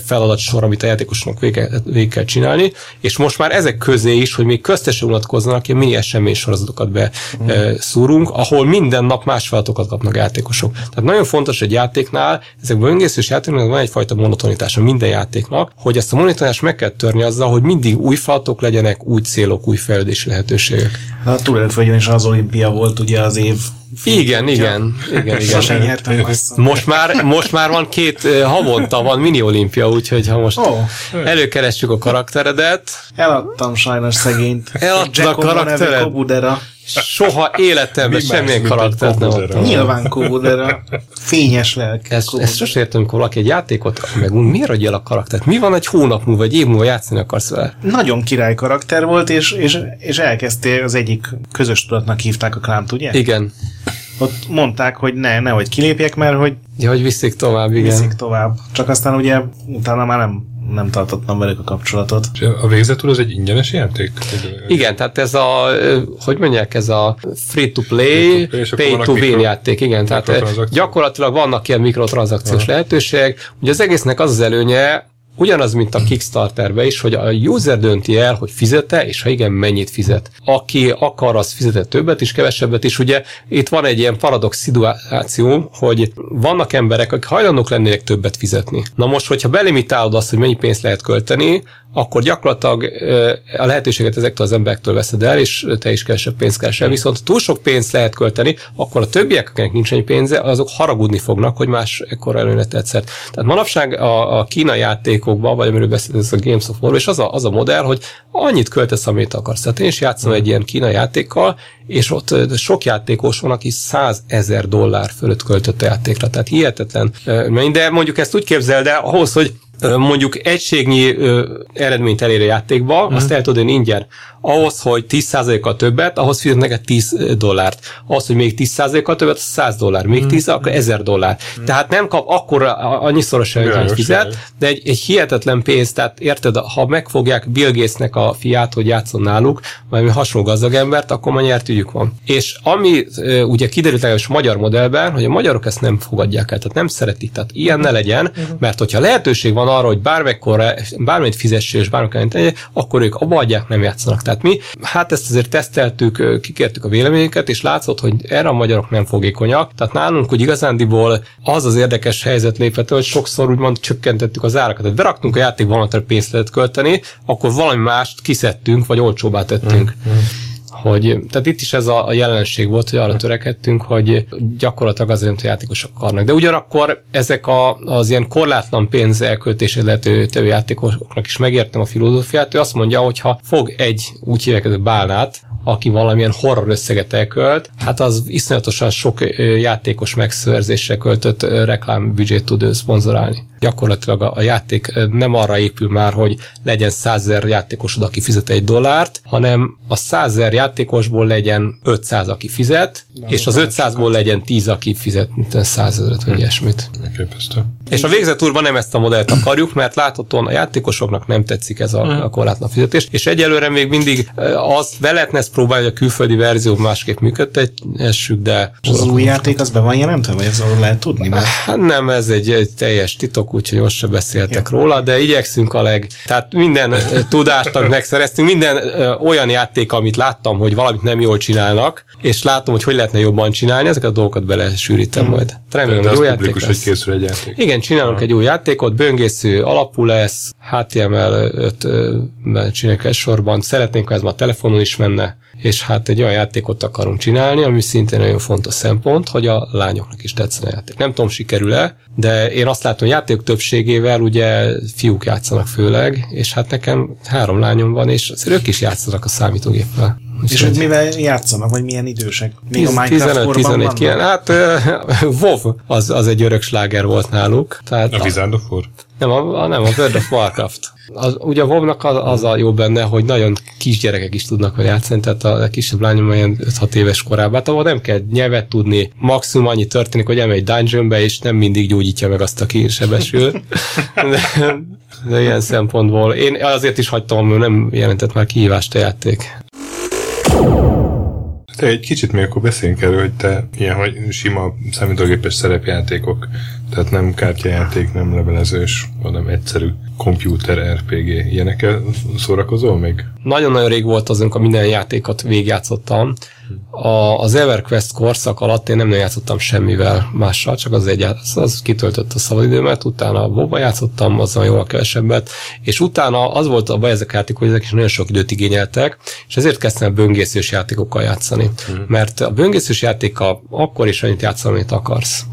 feladatsor, amit a játékosoknak végig, végig kell csinálni, és most már ezek közé is, hogy még köztesen unatkoznak, ilyen mini esemény sorozatokat be mm. szúrunk, ahol minden nap más feladatokat kapnak játékosok. Tehát nagyon fontos egy játéknál, ezekben öngészős játékoknak van egyfajta monotonitása minden játéknak, hogy ezt a monotonitást meg kell törni azzal, hogy mindig új feladatok legyenek, új célok, új fejlődési lehetőségek. A túlélőföldjön is az olimpia volt ugye az év igen, igen, igen, igen. Most már, most már van két havonta van mini olimpia, úgyhogy ha most oh, előkeressük a karakteredet. Eladtam sajnos szegényt. Eladtam a karaktered? Soha életemben semmilyen karaktert nem adtam. Nyilván Kobudera. Fényes lelk. Ezt, ezt sosem értem, amikor valaki egy játékot meg miért adja el a karaktert? Mi van egy hónap múlva, egy év múlva játszani akarsz vele? Nagyon király karakter volt, és, és, és elkezdte az egyik közös tudatnak hívták a klánt, ugye? Igen. Ott mondták, hogy ne, nehogy kilépjek, mert hogy Ja, hogy viszik tovább, igen. Viszik tovább. Csak aztán ugye utána már nem nem tartottam velük a kapcsolatot. És a végzetúr az egy ingyenes játék? Igen, tehát ez a, hogy mondják, ez a free-to-play, pay-to-win játék, igen, tehát gyakorlatilag vannak ilyen mikrotranszakciós Aha. lehetőségek. Ugye az egésznek az az előnye, Ugyanaz, mint a Kickstarterbe is, hogy a user dönti el, hogy fizete, és ha igen, mennyit fizet. Aki akar, az fizetett többet is, kevesebbet is. Ugye itt van egy ilyen paradox szituáció, hogy vannak emberek, akik hajlandók lennének többet fizetni. Na most, hogyha belimitálod azt, hogy mennyi pénzt lehet költeni, akkor gyakorlatilag a lehetőséget ezektől az emberektől veszed el, és te is kevesebb pénzt keresel. Viszont túl sok pénzt lehet költeni, akkor a többiek, akiknek nincs ennyi pénze, azok haragudni fognak, hogy más ekkor előre tetszett. Tehát manapság a, a kínai játékokban, vagy amiről beszélünk, ez a Games of War, és az a, az a modell, hogy annyit költesz, amit akarsz. Tehát én is játszom egy ilyen kínai játékkal, és ott sok játékos van, aki 100 ezer dollár fölött költött a játékra. Tehát hihetetlen. De mondjuk ezt úgy képzeld el, ahhoz, hogy mondjuk egységnyi eredményt elér a játékba, mm. azt el tudod ingyen ahhoz, hogy 10%-kal többet, ahhoz fizet neked 10 dollárt. Ahhoz, hogy még 10%-kal többet, az 100 dollár. Még 10, mm. akkor 1000 dollár. Mm. Tehát nem kap akkor annyiszorosan, hogy fizet, de egy, egy hihetetlen pénz, tehát érted, ha megfogják Bill Gates-nek a fiát, hogy játszon náluk, vagy hasonló gazdag embert, akkor már nyert ügyük van. És ami ugye kiderült legalábbis a magyar modellben, hogy a magyarok ezt nem fogadják el, tehát nem szeretik, tehát ilyen ne legyen, mert hogyha lehetőség van arra, hogy bármekkor, bármit fizessél és bármikor akkor ők abba adják, nem játszanak. Tehát mi, hát ezt azért teszteltük, kikértük a véleményeket, és látszott, hogy erre a magyarok nem fogékonyak. Tehát nálunk, hogy igazándiból az az érdekes helyzet lépett, hogy sokszor úgymond csökkentettük az árakat. Tehát beraktunk a játékban, hogy pénzt lehet költeni, akkor valami mást kiszedtünk, vagy olcsóbbá tettünk. Mm, mm hogy tehát itt is ez a, jelenség volt, hogy arra törekedtünk, hogy gyakorlatilag az a játékosok akarnak. De ugyanakkor ezek a, az ilyen korlátlan pénz elköltését lehető játékosoknak is megértem a filozófiát, ő azt mondja, hogy ha fog egy úgy hívják, bálnát, aki valamilyen horror összeget elkölt, hát az iszonyatosan sok játékos megszerzésre költött reklámbüdzsét tud szponzorálni gyakorlatilag a, a játék nem arra épül már, hogy legyen százezer játékosod, aki fizet egy dollárt, hanem a százezer játékosból legyen 500, aki fizet, nem és az 500-ból legyen 10, aki fizet 100 ezeret, vagy ilyesmit. És a végzetúrban nem ezt a modellt akarjuk, mert láthatóan a játékosoknak nem tetszik ez a, a korlátlan fizetés, és egyelőre még mindig az be lehetne ezt próbálni, hogy a külföldi verzió másképp működtessük, de... Az új játék az be van jelentve, vagy ez lehet tudni? Mert... Hát nem, ez egy, egy teljes titok, úgyhogy most se beszéltek ja. róla, de igyekszünk a leg... Tehát minden tudást, megszereztünk, minden ö, olyan játék, amit láttam, hogy valamit nem jól csinálnak, és látom, hogy hogy lehetne jobban csinálni, ezeket a dolgokat belesűrítem hmm. majd. Remélem, hogy jó játék lesz. hogy készül egy játék. Igen, csinálunk ha. egy új játékot, böngésző alapú lesz, HTML 5 csináljuk egy sorban, szeretnénk, ha ez már telefonon is menne, és hát egy olyan játékot akarunk csinálni, ami szintén nagyon fontos szempont, hogy a lányoknak is tetszen a játék. Nem tudom, sikerül-e, de én azt látom, hogy játékok többségével ugye fiúk játszanak főleg, és hát nekem három lányom van, és ők is játszanak a számítógéppel. És hogy mivel játszanak, vagy milyen idősek? Még 10, a Minecraft 15, 14, 9, hát uh, [laughs] WoW az, az egy örök sláger volt náluk. Tehát a Wizard of War? Nem, a, a, nem, a World of Warcraft. Az, ugye a WoW-nak az, az a jó benne, hogy nagyon kis gyerekek is tudnak vele játszani, tehát a, a kisebb lányom olyan 5-6 éves korában, hát ahol nem kell nyelvet tudni, maximum annyi történik, hogy elmegy dungeonbe, és nem mindig gyógyítja meg azt, aki sebesül. [laughs] De, de ilyen szempontból. Én azért is hagytam, mert nem jelentett már kihívást a játék. Te egy kicsit még akkor beszéljünk erről, hogy te ilyen hogy sima számítógépes szerepjátékok, tehát nem kártyajáték, nem levelezős, hanem egyszerű komputer RPG. Ilyenekkel szórakozol még? Nagyon-nagyon rég volt az, amikor minden játékot végigjátszottam. A, az EverQuest korszak alatt én nem nagyon játszottam semmivel mással, csak az egy az, az kitöltött a szabadidőmet, utána a WoW játszottam, azzal jól kevesebbet, és utána az volt a baj ezek a játékok, hogy ezek is nagyon sok időt igényeltek, és ezért kezdtem a böngészős játékokkal játszani. Mm. Mert a böngészős játéka akkor is annyit játszol, amit akarsz.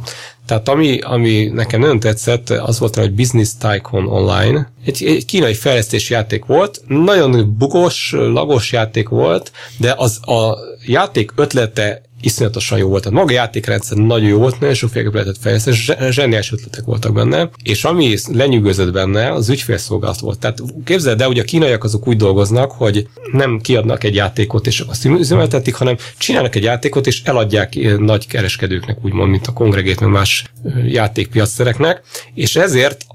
Tehát ami, ami nekem nagyon tetszett, az volt, hogy Business Tycoon Online. Egy, egy kínai fejlesztési játék volt, nagyon bugos, lagos játék volt, de az a játék ötlete iszonyatosan jó volt. Tehát maga a játékrendszer nagyon jó volt, nagyon sokféleképp lehetett fejleszteni, zseniás ötletek voltak benne, és ami lenyűgözött benne, az ügyfélszolgálat volt. Tehát képzeld el, hogy a kínaiak azok úgy dolgoznak, hogy nem kiadnak egy játékot és azt üzemeltetik, hanem csinálnak egy játékot és eladják nagy kereskedőknek, úgymond, mint a kongregét, más játékpiacszereknek, és ezért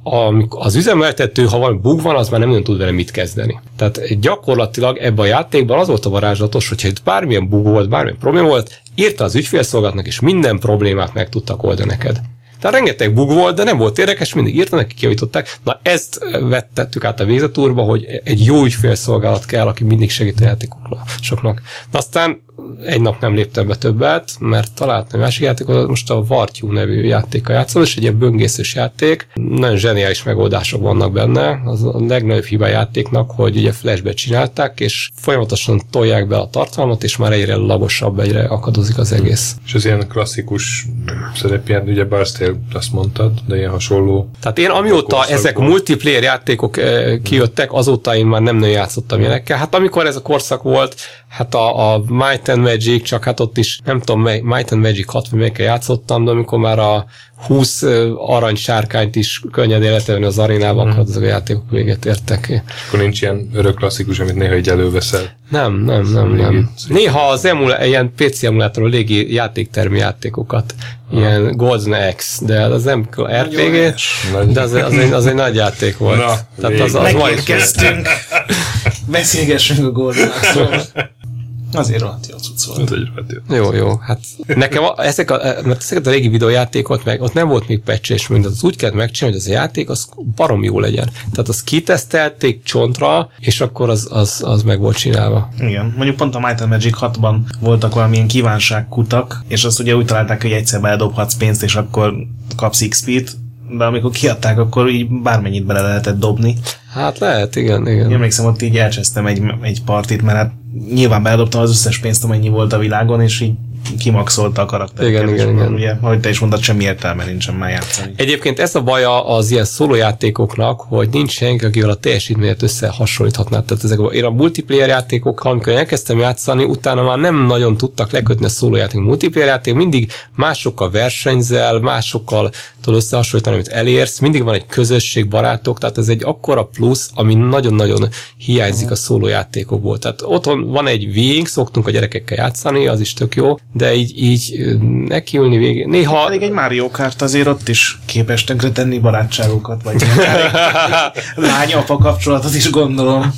az üzemeltető, ha valami bug van, az már nem nagyon tud vele mit kezdeni. Tehát gyakorlatilag ebben a játékban az volt a varázslatos, hogyha itt bármilyen bug volt, bármilyen probléma volt, írta az ügyfélszolgálatnak, és minden problémát meg tudtak oldani neked. Tehát rengeteg bug volt, de nem volt érdekes, mindig írta, neki kijavították. Na ezt vettettük át a végzetúrba, hogy egy jó ügyfélszolgálat kell, aki mindig segít a játékoknak. Na aztán egy nap nem léptem be többet, mert találtam egy másik játékot, most a Vartyú nevű játéka játszom, és egy ilyen böngészős játék. Nagyon zseniális megoldások vannak benne. Az a legnagyobb hiba játéknak, hogy ugye flashbe csinálták, és folyamatosan tolják be a tartalmat, és már egyre lagosabb, egyre akadozik az egész. És az ilyen klasszikus szerepját, ugye Barstél azt mondtad, de ilyen hasonló. Tehát én amióta ezek multiplayer játékok eh, kijöttek, azóta én már nem nagyon játszottam ilyenekkel. Hát amikor ez a korszak volt, hát a, a Might and Magic, csak hát ott is nem tudom, Might and Magic 6 vagy melyikkel játszottam, de amikor már a 20 arany sárkányt is könnyed életelni az arénában, mm. akkor azok a játékok véget értek. És akkor nincs ilyen örök klasszikus, amit néha így előveszel? Nem, nem, nem, nem. Néha az emula, ilyen PC emulátor légi játéktermi játékokat, ilyen Golden X, de az nem RPG, de az, az, egy, az egy nagy játék volt. Na, Tehát az, az Megérkeztünk. [laughs] Beszélgessünk a Golden X-ról. Azért rohadt jó cucc volt. Ez egy jó. Jó, jó. Hát nekem a, ezek a, mert ezeket a régi videójátékot meg, ott nem volt még patch és mind, az úgy kellett megcsinálni, hogy az a játék az barom jó legyen. Tehát az kitesztelték csontra, és akkor az, az, az meg volt csinálva. Igen. Mondjuk pont a Might and Magic 6-ban voltak valamilyen kívánságkutak, és azt ugye úgy találták, hogy egyszer beledobhatsz pénzt, és akkor kapsz XP-t, de amikor kiadták, akkor így bármennyit bele lehetett dobni. Hát lehet, igen, igen. Én emlékszem, ott így elcsesztem egy, egy partit, mert hát nyilván beledobtam az összes pénzt, amennyi volt a világon, és így kimaxolta a karaktereket. Igen, igen, igen. Ugye, ahogy te is mondtad, semmi értelme nincsen már játszani. Egyébként ez a baja az ilyen szólójátékoknak, hogy nincs senki, akivel a teljesítményet összehasonlíthatná. Tehát ezek én a multiplayer játékokkal, amikor elkezdtem játszani, utána már nem nagyon tudtak lekötni a szólójáték. Multiplayer játék mindig másokkal versenyzel, másokkal tudod összehasonlítani, amit elérsz, mindig van egy közösség, barátok, tehát ez egy akkora plusz, ami nagyon-nagyon hiányzik a szólójátékokból. Tehát otthon van egy Wing, szoktunk a gyerekekkel játszani, az is tök jó, de így, így ö, nekiülni végén. Néha Pedig egy Mario Kart azért ott is képes tönkretenni barátságokat, vagy [laughs] lány-apa kapcsolatot is gondolom.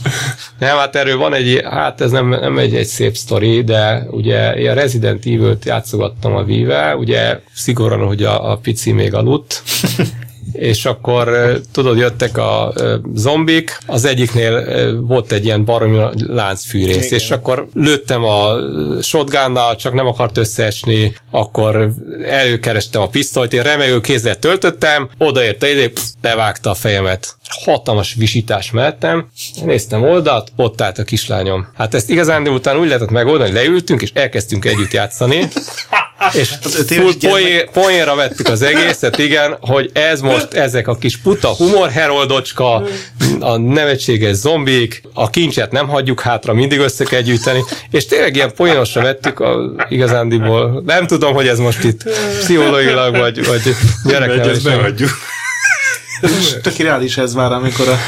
Nem, hát erről van egy, hát ez nem, nem egy, egy szép sztori, de ugye én a Resident Evil-t játszogattam a Vive, ugye szigorúan, hogy a, a pici még aludt, [laughs] és akkor tudod, jöttek a zombik, az egyiknél volt egy ilyen baromi láncfűrész, Igen. és akkor lőttem a shotgunnal, csak nem akart összeesni, akkor előkerestem a pisztolyt, én remegő kézzel töltöttem, odaérte ide, pff, levágta a fejemet. Hatalmas visítás mellettem, néztem oldalt, ott állt a kislányom. Hát ezt igazán de utána úgy lehetett megoldani, hogy leültünk, és elkezdtünk együtt játszani, [laughs] és Az öt full poén, poénra vettük az egészet, igen, hogy ez most ezek a kis puta humor heroldocska, a nevetséges zombik, a kincset nem hagyjuk hátra, mindig össze kell gyűjteni, és tényleg ilyen poénosra vettük a, igazándiból. Nem tudom, hogy ez most itt pszichológilag, vagy, vagy Megy, ezt gyereknevelésben. behagyjuk. Tök reális ez már, amikor a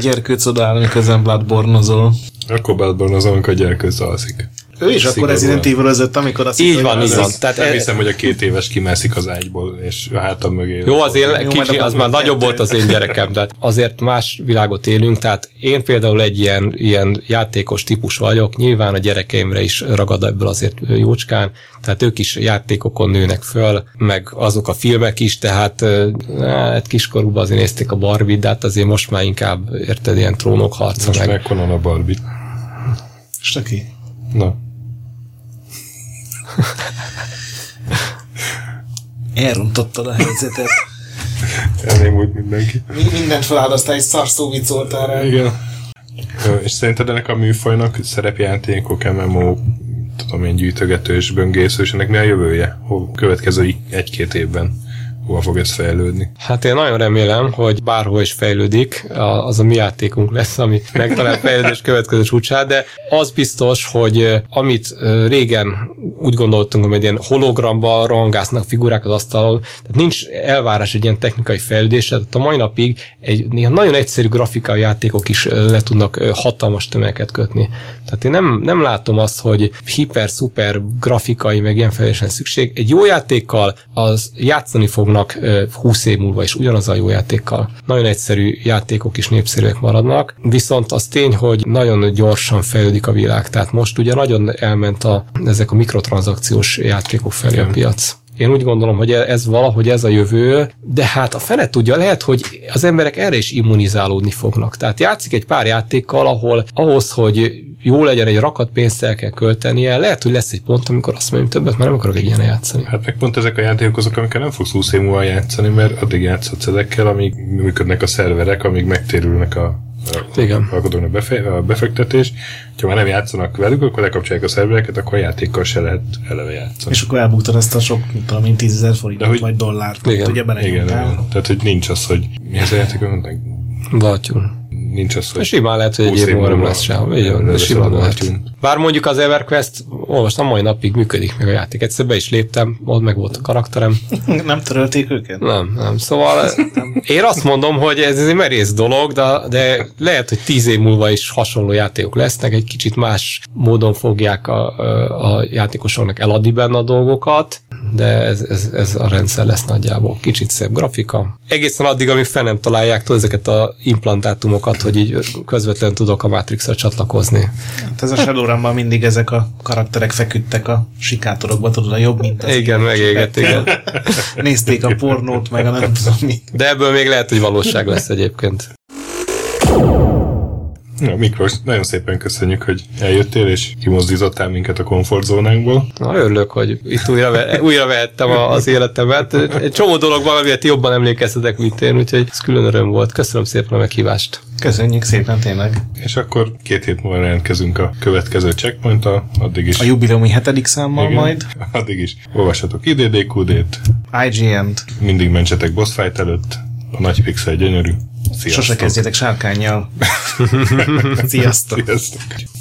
gyerkőc odáll, miközben Bloodborne-ozol. Akkor Bloodborne azon, amikor a gyerkőz alszik. Ő is akkor. Resident evil amikor azt Így van, így van. Tehát nem hiszem, hogy a két éves kimászik az ágyból, és a hátam mögé. Jó, az én Jó, kicsi, az már nagyobb volt az én gyerekem, de azért más világot élünk, tehát én például egy ilyen, ilyen játékos típus vagyok, nyilván a gyerekeimre is ragad ebből azért jócskán, tehát ők is játékokon nőnek föl, meg azok a filmek is, tehát hát kiskorúban azért nézték a barbie de hát azért most már inkább, érted, ilyen trónok harca Most meg. meg Conan a Barbie. Stöki. Na, Elrontottad a helyzetet. elnémult mindenki. Mi- Mindent feláldoztál, egy szarszó viccoltál rá. Igen. És szerinted ennek a műfajnak szerepjátékok, MMO, tudom én, gyűjtögetős, böngészős, ennek mi a jövője? Hol következő egy-két évben? Hova fog ez fejlődni? Hát én nagyon remélem, hogy bárhol is fejlődik, az a mi játékunk lesz, ami megtalál fejlődés következő csúcsát, de az biztos, hogy amit régen úgy gondoltunk, hogy egy ilyen hologramba rohangásznak figurák az asztalon, tehát nincs elvárás egy ilyen technikai fejlődésre, tehát a mai napig egy nagyon egyszerű grafikai játékok is le tudnak hatalmas tömegeket kötni. Tehát én nem, nem látom azt, hogy hiper-szuper grafikai, meg ilyen fejlődésen szükség. Egy jó játékkal az játszani fognak ö, 20 év múlva is ugyanaz a jó játékkal. Nagyon egyszerű játékok is népszerűek maradnak, viszont az tény, hogy nagyon gyorsan fejlődik a világ. Tehát most ugye nagyon elment a, ezek a mikrotranszakciós játékok felé a piac. Én úgy gondolom, hogy ez valahogy ez a jövő, de hát a fene tudja, lehet, hogy az emberek erre is immunizálódni fognak. Tehát játszik egy pár játékkal, ahol ahhoz, hogy jó legyen egy rakat pénzt el kell költenie, lehet, hogy lesz egy pont, amikor azt mondja, hogy többet már nem akarok egy ilyen játszani. Hát meg pont ezek a játékok azok, amikkel nem fogsz 20 év múlva játszani, mert addig játszhatsz ezekkel, amíg működnek a szerverek, amíg megtérülnek a, Igen. alkotóknak a, befe, a befektetés. Ha már nem játszanak velük, akkor lekapcsolják a szervereket, akkor a játékkal se lehet eleve játszani. És akkor elbuktad ezt a sok, mit tudom én, 10 ezer forintot, De hogy- vagy dollárt. Igen. Ugye Igen, igen. Tehát, hogy nincs az, hogy mi ez a játék, mondták? Nincs az, hogy Simán lehet, hogy egy 20 év múlva nem lesz sem. Lesz simán lehet. Bár mondjuk az EverQuest, olvastam, mai napig működik meg a játék. Egyszer be is léptem, ott meg volt a karakterem. [laughs] Nem törölték őket? Nem, nem. Szóval [laughs] én azt mondom, hogy ez egy merész dolog, de, de lehet, hogy tíz év múlva is hasonló játékok lesznek, egy kicsit más módon fogják a, a játékosoknak eladni benne a dolgokat, de ez, ez, ez a rendszer lesz nagyjából. Kicsit szebb grafika. Egészen addig, amíg fel nem találják tudod, ezeket a implantátumokat, hogy így közvetlenül tudok a Matrix-ra csatlakozni. Hát ez a Shadowrun-ban mindig ezek a karakterek feküdtek a sikátorokba, tudod, a jobb, mint az Igen, megégett, igen. [laughs] Nézték a pornót, meg a nem tudom mi. De ebből még lehet, hogy valóság lesz egyébként. Ja, Miklós, nagyon szépen köszönjük, hogy eljöttél, és kimozdítottál minket a komfortzónánkból. Na, örülök, hogy itt újra, ve- újra vehettem a- az életemet. Egy csomó dolog van, amire jobban emlékeztetek, mint én, úgyhogy ez külön öröm volt. Köszönöm szépen a meghívást. Köszönjük szépen tényleg. És akkor két hét múlva jelentkezünk a következő checkpoint addig is. A jubileumi hetedik számmal Igen, majd. Addig is olvassatok IDDQD-t, IGN-t. mindig mentsetek boss fight előtt, a nagy pixel gyönyörű. Sziasztok! Sose kezdjetek sárkányjal. [laughs] Sziasztok. Sziasztok!